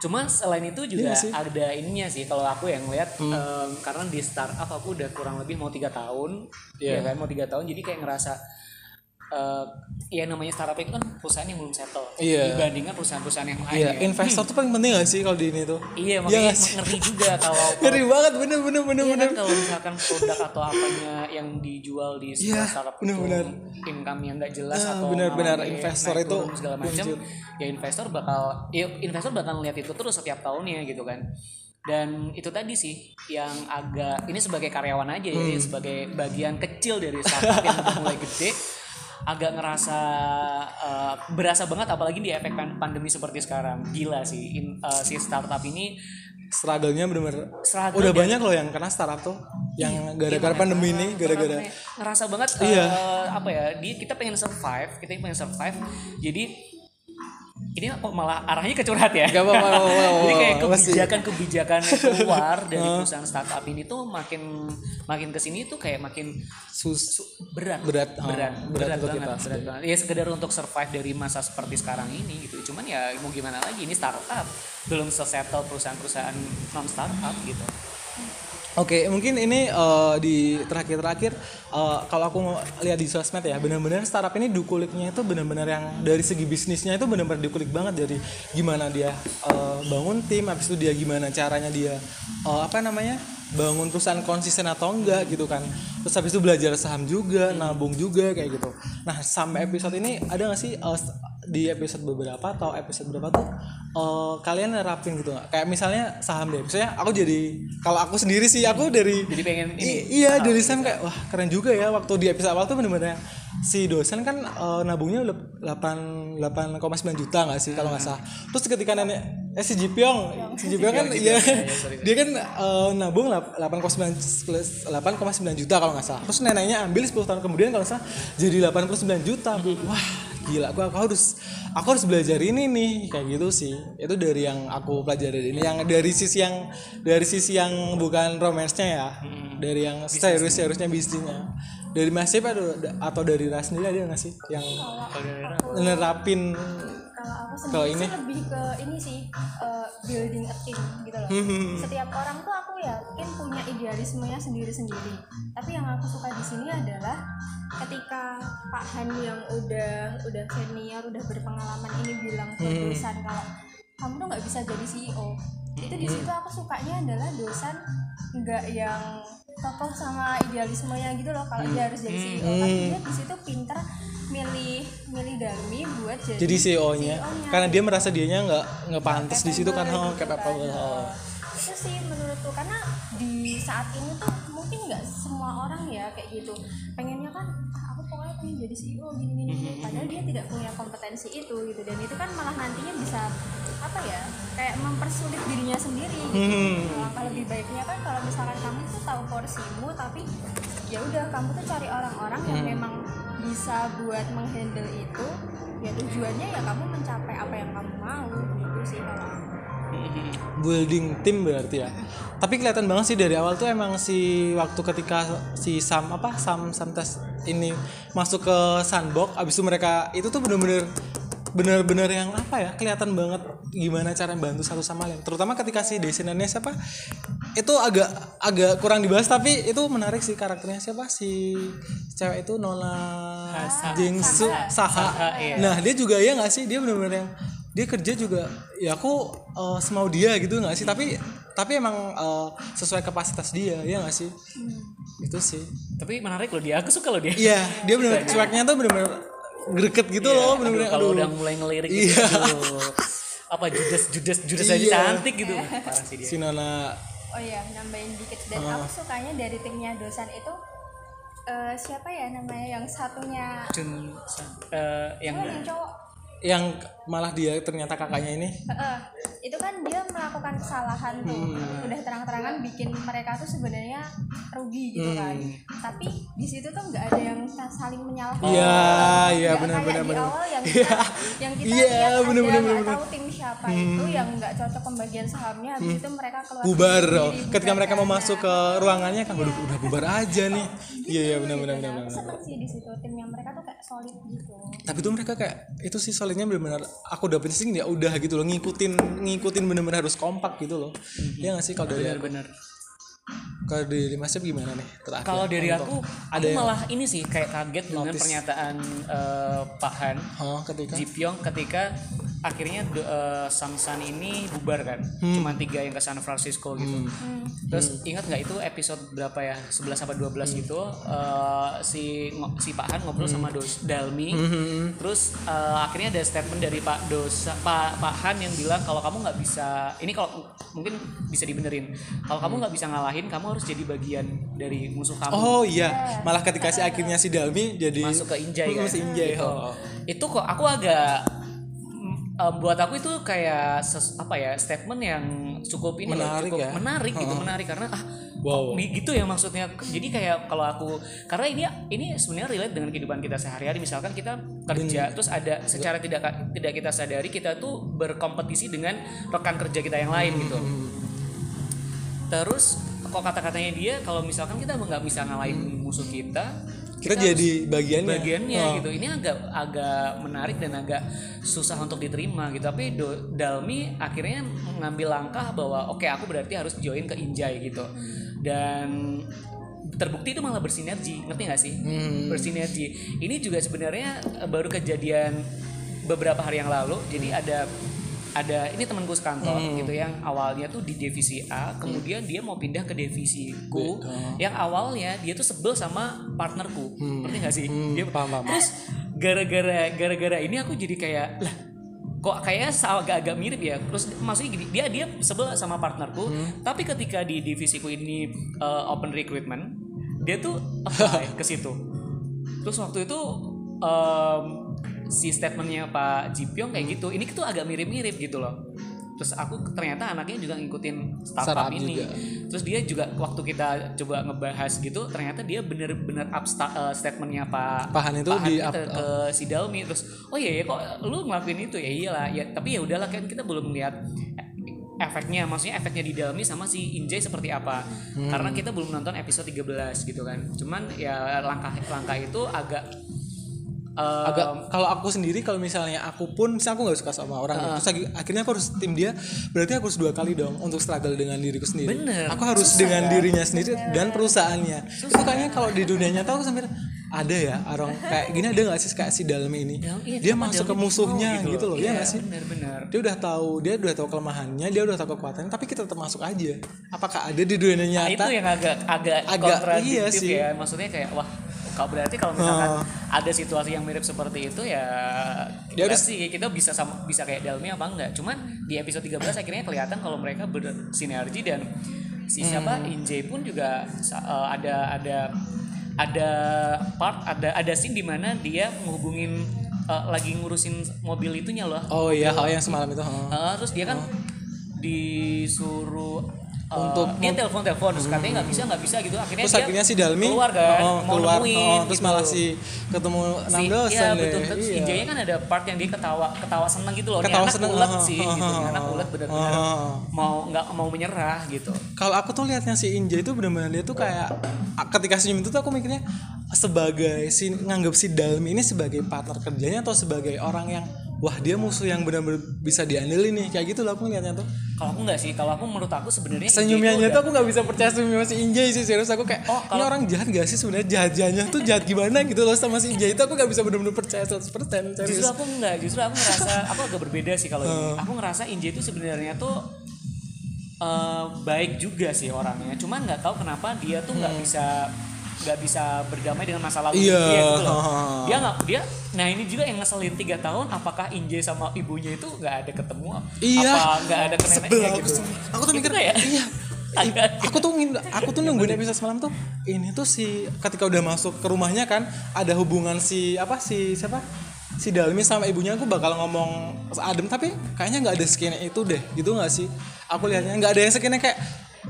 Cuma selain itu juga Iya. Hmm. ada ininya sih kalau aku yang lihat em, karena di startup aku udah kurang lebih mau tiga tahun, Iya. ya kan mau tiga tahun jadi kayak ngerasa eh ya namanya startup itu kan perusahaan yang belum settle Iya. dibandingkan perusahaan-perusahaan yang lain. Iya, ya. investor tuh paling penting gak sih kalau di ini tuh? Iya Iya makanya sih? ngeri juga kalau Ngeri banget, bener bener bener Iya bener. kan kalau misalkan produk atau apanya yang dijual di sebuah Iya, startup benar-benar. itu income yang nggak jelas Ah, atau benar-benar. malah kayak Investor itu segala macam ya investor bakal ya investor bakal ngeliat itu terus setiap tahunnya gitu kan dan itu tadi sih yang agak ini sebagai karyawan aja ya Hmm. sebagai bagian kecil dari startup yang mulai gede agak ngerasa eh, berasa banget apalagi di efek pan- pandemi seperti sekarang. Gila sih in- eh, si startup ini Struggle-nya bener-bener Struggle udah banyak loh yang kena startup tuh. Yang gara-gara pandemi ini gara-gara ngerasa banget Iya. eh, apa ya di kita pengen survive kita pengen survive. Jadi ini kok malah arahnya ke curhat ya? Gak apa-apa, jadi kayak kebijakan-kebijakan yang keluar dari perusahaan startup ini tuh makin makin ke sini tuh kayak makin sus berat. Berat, oh, berat berat berat, untuk banget kita. berat banget. Ya sekedar untuk survive dari masa seperti sekarang ini gitu. Cuman ya mau gimana lagi? Ini startup. Belum sesettle perusahaan-perusahaan non startup gitu Oke, mungkin ini eh, di terakhir-terakhir eh, kalau aku lihat di sosmed ya, benar-benar startup ini dukuliknya itu benar-benar yang dari segi bisnisnya itu benar-benar dukulik banget dari gimana dia eh, bangun tim, habis itu dia gimana caranya dia eh, apa namanya bangun perusahaan konsisten atau enggak gitu kan. Terus habis itu belajar saham juga, nabung juga kayak gitu. Nah sampai episode ini ada nggak sih eh, di episode beberapa atau episode berapa tuh eh, kalian nerapin gitu nggak? Kayak misalnya saham deh, misalnya aku jadi kalau aku sendiri sih aku dari jadi pengen ini iya dari Sam kayak wah keren juga ya waktu di episode awal tuh bener-bener yang si dosen kan eh, nabungnya udah 8 8,9 juta nggak sih kalau nggak salah. Terus ketika nenek eh si Jipyong, si Jipyong kan iya dia kan eh, nabung lap- 8,9 plus 8,9 juta kalau nggak salah. Terus neneknya ambil 10 tahun kemudian kalau nggak salah jadi 89 juta. Wah, gila aku, aku harus aku harus belajar ini nih kayak gitu sih. Itu dari yang aku pelajari ini yang dari sisi yang dari sisi yang bukan romance-nya ya. Dari yang serius-seriusnya bisnisnya. Dari Mas Sip atau, atau dari Ras sendiri ada nggak sih yang nerapin kalau aku sendiri ini? sih lebih ke ini sih eh, building a team gitu loh. Hmm, setiap orang tuh aku yakin punya idealismenya sendiri-sendiri. Tapi yang aku suka di sini adalah ketika Pak Han yang udah udah senior udah berpengalaman ini bilang ke Hmm. dosen kalau kamu tuh nggak bisa jadi CEO itu di situ aku sukanya adalah dosen nggak yang tokoh sama idealismenya gitu loh kalau dia harus jadi CEO tapi dia di situ pinter milih milih Darmi buat jadi, jadi CEO-nya CEO-nya. karena dia merasa dianya nggak nggak pantas di situ kan oh capable. Oh. itu sih menurutku karena di saat ini tuh mungkin nggak semua orang ya kayak gitu. Pengennya kan "Ah, aku pokoknya pengen jadi CEO gini gini gini." padahal dia tidak punya kompetensi itu gitu dan itu kan malah nantinya bisa apa ya kayak mempersulit dirinya sendiri gitu. Hmm. Lebih baiknya kan kalau misalkan kamu tuh tahu porsimu tapi ya udah kamu tuh cari orang-orang yang Hmm. memang bisa buat menghandle itu ya tujuannya ya kamu mencapai apa yang kamu mau gitu sih kalau. Building tim berarti ya. Tapi kelihatan banget sih dari awal tuh emang si waktu ketika si Sam apa Sam tes ini masuk ke sandbox abis itu mereka itu tuh bener-bener bener-bener yang apa ya kelihatan banget gimana cara bantu satu sama lain. Terutama ketika si desainnya siapa itu agak agak kurang dibahas tapi itu menarik sih karakternya. Siapa? Si cewek itu Nona Jingsu Saha, iya. nah dia juga ya nggak sih? Dia bener-bener yang dia kerja juga ya aku eh, semau dia gitu nggak sih tapi tapi emang eh, sesuai kapasitas dia ya nggak sih itu sih Tapi menarik loh dia. Aku suka loh dia. iya dia bener cueknya tuh bener-bener greget gitu loh bener-bener Aduh, kalau udah mulai ngelirik gitu. Iya. aduh. Apa judes judes judes aja Iya. cantik gitu. Parah sih dia. si Nona oh iya nambahin dikit dan aku sukanya dari timnya dosan itu eh, siapa ya namanya yang satunya Jun eh, yang oh, yang cowok yang malah dia ternyata kakaknya ini Heeh. itu kan dia melakukan kesalahan tuh Hmm. udah terang-terangan bikin mereka tuh sebenarnya rugi gitu kan Hmm. tapi di situ tuh nggak ada yang saling menyalahkan Iya, iya benar benar benar. awal yang kita yang kita Iya, lihat ada benar, nggak benar, Hmm. tahu tim siapa itu yang nggak cocok pembagian sahamnya habis itu mereka keluar bubar sendiri, oh. ketika mereka mau kan. masuk ke ruangannya kan udah udah bubar aja nih iya iya benar benar Gitu, benar benar seneng sih di situ tim yang mereka tuh kayak solid gitu tapi tuh mereka kayak itu sih solidnya benar-benar aku dapet sih ya udah gitu loh ngikutin ngikutin benar-benar harus kompak gitu loh. Ya nggak sih kalau dari bener-bener. kalau dari Mas Yop gimana nih terakhir? Kalau dari aku, ada aku yang malah ini sih kayak kaget dengan pernyataan eh, Pak Han. Oh, ketika? Ji Pyong ketika akhirnya do- eh, Samsan ini bubar kan, Hmm. cuma tiga yang ke San Francisco gitu. Terus ingat nggak itu episode berapa ya, 11 apa 12 Hmm. gitu, eh, si si Pak Han ngobrol sama Dos Dalmi, Hmm, terus eh, akhirnya ada statement dari Pak Dosa Pak Pak Han yang bilang kalau kamu nggak bisa, ini kalau mungkin bisa dibenerin, kalau kamu nggak bisa ngalahin, kamu harus jadi bagian dari musuh kamu. oh iya. Malah ketika si akhirnya si Dalmi jadi masuk ke Injay Hmm, kan? Si Injay Gitu. oh. itu kok aku agak eh, buat aku itu kayak ses- apa ya statement yang cukup ini Menarik cukup ya? menarik gitu menarik karena ah Wow. gitu ya maksudnya. Jadi kayak kalau aku karena ini ini sebenarnya relate dengan kehidupan kita sehari-hari. Misalkan kita kerja terus ada secara tidak tidak kita sadari kita tuh berkompetisi dengan rekan kerja kita yang lain gitu. Hmm, terus kok kata-katanya dia kalau misalkan kita nggak bisa ngalahin musuh kita kita jadi bagiannya. bagiannya Oh. gitu. Ini agak agak menarik dan agak susah untuk diterima gitu. Tapi Do- Dalmi akhirnya mengambil langkah bahwa oke aku berarti harus join ke Injay gitu. Dan terbukti itu malah bersinergi. Ngerti nggak sih? Hmm. bersinergi. Ini juga sebenarnya eh, baru kejadian beberapa hari yang lalu. Jadi ada ada ini temanku sekantor Hmm. gitu yang awalnya tuh di divisi A kemudian dia mau pindah ke divisi ku yang awalnya dia tuh sebel sama partnerku ngerti gak sih dia Hmm. paham, paham. terus gara-gara gara-gara ini aku jadi kayak lah kok kayaknya agak-agak mirip ya terus maksudnya gini dia dia sebel sama partnerku Hmm. tapi ketika di divisiku ini uh, open recruitment dia tuh apply ke situ terus waktu itu um, si statementnya Pak Jipyong kayak gitu. Ini tuh agak mirip-mirip gitu loh. Terus aku ternyata anaknya juga ngikutin startup, Startup ini. juga. terus dia juga waktu kita coba ngebahas gitu ternyata dia bener-bener up sta- uh, statementnya Pak Pahan itu Pak Han di ke, up- ke si Dalmi terus oh iya ya kok lu ngelakuin itu ya? Iyalah ya tapi ya udahlah kan kita belum lihat efeknya maksudnya efeknya di Dalmi sama si Injay seperti apa. Hmm. karena kita belum nonton episode 13 gitu kan. Cuman ya langkah langkah itu agak eh, agak kalau aku sendiri kalau misalnya aku pun misalnya aku nggak suka sama orang terus lagi- akhirnya aku harus tim dia berarti aku harus dua kali dong untuk struggle dengan diriku sendiri. Bener. aku harus dengan dirinya sendiri dan perusahaannya. Itu kayaknya kalau di dunia nyata aku sampai ada ya orang kayak gini ada nggak sih kayak si dalam ini? Ya, iya, dia kenapa masuk ke musuhnya mau gitu loh ya Iya, nggak sih? bener-bener dia udah tahu dia udah tahu kelemahannya dia udah tahu kekuatannya tapi kita tetap masuk aja. Apakah ada di dunia Nah, nyata? itu yang agak agak, Agak, kontradiktif iya sih. ya maksudnya kayak wah kalau berarti kalau misalkan ada situasi yang mirip seperti itu ya Dia berarti kita bisa sama bisa kayak Dalmi apa enggak. Cuman di episode 13 akhirnya kelihatan kalau mereka bersinergi dan si siapa Injay pun juga eh, ada ada ada part ada ada scene di mana dia menghubungin eh, lagi ngurusin mobil itunya loh. Oh iya oh yang semalam itu oh. Uh, terus dia kan disuruh uh, Untuk dia telepon telepon terus katanya nggak bisa nggak bisa gitu. Akhirnya terus dia akhirnya si Dalmi keluar kan oh, mau keluar. nemuin oh, terus gitu. malah si ketemu enam si, dosen iya, deh. betul. Terus Iya. Injaynya kan ada part yang dia ketawa ketawa seneng gitu loh. Ketawa seneng, ulet oh, sih oh, gitu. oh, Ini anak oh, ulet benar-benar oh. mau nggak mau menyerah gitu. Kalau aku tuh liatnya si Inja itu benar-benar dia tuh kayak ketika senyum itu tuh aku mikirnya sebagai si nganggap si Dalmi ini sebagai partner kerjanya atau sebagai orang yang wah dia musuh yang benar-benar bisa diandelin nih kayak gitu loh aku ngeliatnya tuh. Kalau aku nggak sih kalau aku menurut aku sebenarnya senyumnya tuh aku nggak bisa percaya senyumnya si Injay sih serius. Aku kayak Oh, ini kalau- orang jahat gak sih sebenarnya? Jahat jahatnya tuh jahat gimana? Gitu loh sama si Injay itu aku nggak bisa benar-benar percaya 100% serius. Justru aku enggak, justru aku ngerasa aku agak berbeda sih kalau Oh. ini. Aku ngerasa Injay itu sebenarnya tuh eh, baik juga sih orangnya. Cuman nggak tahu kenapa dia tuh nggak bisa nggak bisa berdamai dengan masa lalu Iya. dia gitu loh dia nggak dia nah ini juga yang ngeselin tiga tahun apakah Inje sama ibunya itu nggak ada ketemu Iya. apa nggak ada ke Sebel neneknya aku gitu sebel. Aku tuh Gitu mikir, ya iya. Aku tuh aku tuh nungguin episode semalam tuh ini tuh si ketika udah masuk ke rumahnya kan ada hubungan si apa si siapa si Dalmi sama ibunya aku bakal ngomong adem tapi kayaknya nggak ada skinnya itu deh gitu nggak sih aku lihatnya nggak ada yang skinnya kayak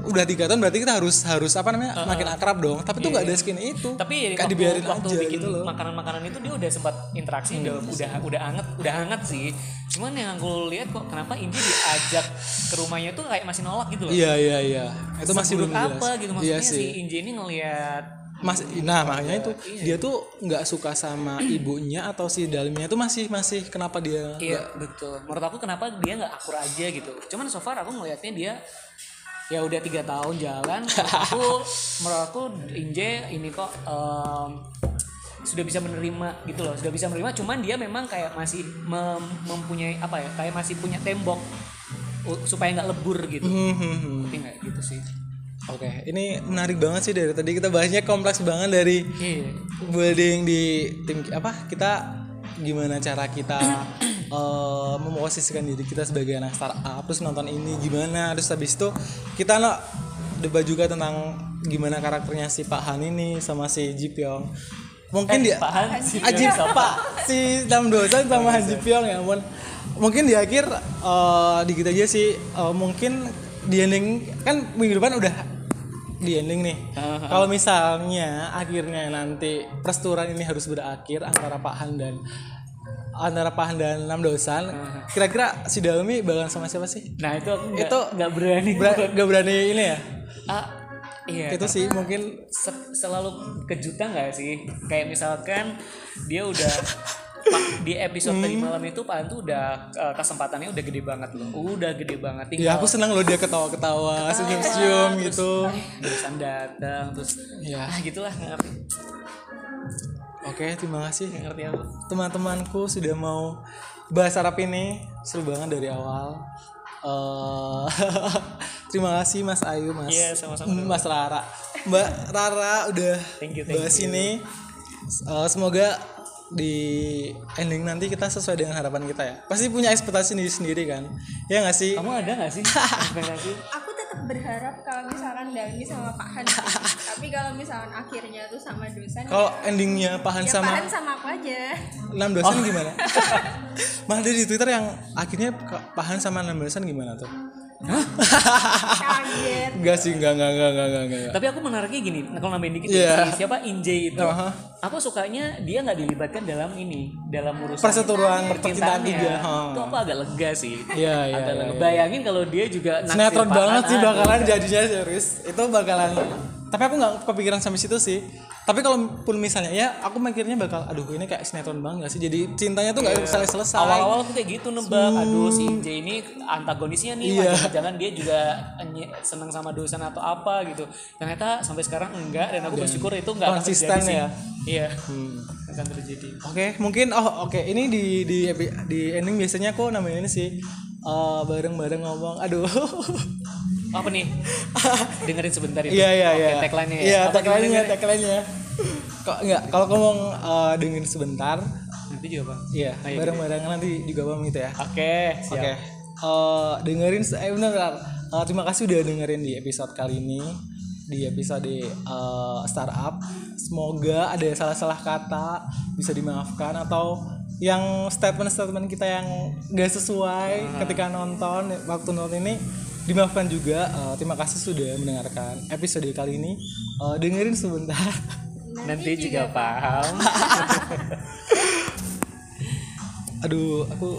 udah tiga tahun berarti kita harus harus apa namanya makin akrab dong. Tapi tuh nggak ada skinnya itu. Tapi kayak waktu, dibiarin waktu aja bikin gitu loh. makanan-makanan itu dia udah sempat interaksi udah udah udah hangat udah hangat sih. Cuman yang aku lihat kok kenapa Inje diajak ke rumahnya tuh kayak masih nolak gitu loh. Iya iya iya. Itu masih belum jelas. apa gitu maksudnya iya si sih. Inje ini ngelihat Mas, nah makanya itu. Iya. dia tuh nggak suka sama ibunya atau si Dalminya tuh masih masih kenapa dia Iya betul. Menurut aku kenapa dia nggak akur aja gitu. Cuman so far aku ngelihatnya dia ya udah tiga tahun jalan. Aku menurut aku Inje ini kok em, sudah bisa menerima gitu loh. Sudah bisa menerima. Cuman dia memang kayak masih mem- mempunyai apa ya? Kayak masih punya tembok supaya nggak lebur gitu. Hmm, hmm, hmm. Ngerti nggak gitu sih. Oke, ini menarik banget sih dari tadi kita bahasnya kompleks banget dari Iya. building di tim apa kita gimana cara kita eh, memposisikan diri kita sebagai anak startup terus nonton ini gimana terus habis itu kita no debat juga tentang gimana karakternya si Pak Han ini sama si Ji Pyong. Mungkin dia Pak Han sih. Aji Pak si Nam Dosan sama Han Ji Pyong ya ampun. Mungkin di akhir eh dikit aja sih eh, mungkin di ending kan minggu depan udah di ending nih. Kalau misalnya akhirnya nanti perseturuan ini harus berakhir antara Pak Han dan antara Pak Han dan Nam Dosan kira-kira si Dalmi bakalan sama siapa sih? Nah itu aku nggak Itu- nggak berani. Ber- gak berani ini ya? Ah, iya. itu sih mungkin se- selalu kejutan nggak sih? Kayak misalkan dia udah Pak, di episode tadi Hmm. malam itu Pak An tuh udah eh, kesempatannya udah gede banget loh. Udah gede banget. Tinggal ya aku senang loh dia ketawa-ketawa senyum-senyum gitu. Dosan datang terus ya ah gitulah ngerti oke terima kasih. Nggak ngerti aku teman-temanku sudah mau bahas Arab ini. Seru banget dari awal. Eh, terima kasih Mas Ayu Mas Iya, sama-sama. Mas Rara. Mbak Rara udah Thank you, thank bahas ini. Eh, semoga di ending nanti kita sesuai dengan harapan kita ya. Pasti punya ekspektasi sendiri sendiri kan. Ya nggak sih? Kamu ada nggak sih ekspektasi berharap kalau misalkan Dalmi sama Pak Han tapi kalau misalkan akhirnya tuh sama Dosan kalau endingnya Pahan ya sama Pak Han sama aku aja. Enam dosen gimana? Malah di Twitter yang akhirnya Pahan sama enam dosen gimana tuh kaget Enggak sih, enggak, enggak, enggak, enggak, enggak, enggak. tapi aku menariknya gini kalau nambahin dikit Iya. si siapa Inje itu Aha. aku sukanya dia nggak dilibatkan dalam ini dalam urusan Perseteruan percintaan juga. Ha. itu aku agak lega sih Iya, iya, agak iya, lega. iya. bayangin kalau dia juga Sinetron banget sih bakalan jadinya serius. Itu bakalan tapi aku nggak kepikiran sampai situ sih. Tapi kalau pun misalnya ya aku mikirnya bakal aduh ini kayak sinetron banget gak sih? Jadi cintanya tuh nggak selesai selesai. awal-awal aku kayak gitu nebak aduh si Inje ini antagonisnya nih Iya. wah, jangan dia juga seneng sama dosen atau apa gitu ternyata sampai sekarang enggak dan aku bersyukur itu enggak konsisten terjadi sih. ya. iya akan terjadi Oke, mungkin oh oke ini di di di ending biasanya aku namanya ini sih eh, bareng-bareng ngomong aduh. apa nih dengerin sebentar itu Iya iya iya. tagline-nya ya. Iya, Apa tagline-nya, gimana? tagline-nya. Kok enggak kalau ngomong eh, dengerin sebentar, nanti juga apa iya, Oh, iya, bareng-bareng nanti juga pamit gitu ya. oke siap Oke. Eh, dengerin eh benar benar. Eh, terima kasih udah dengerin di episode kali ini di episode eh, startup. Semoga ada salah-salah kata bisa dimaafkan atau yang statement-statement kita yang gak sesuai ketika nonton waktu nonton ini dimaafkan juga. Eh, terima kasih sudah mendengarkan episode kali ini. Eh, dengerin sebentar. nanti juga paham Aduh, aku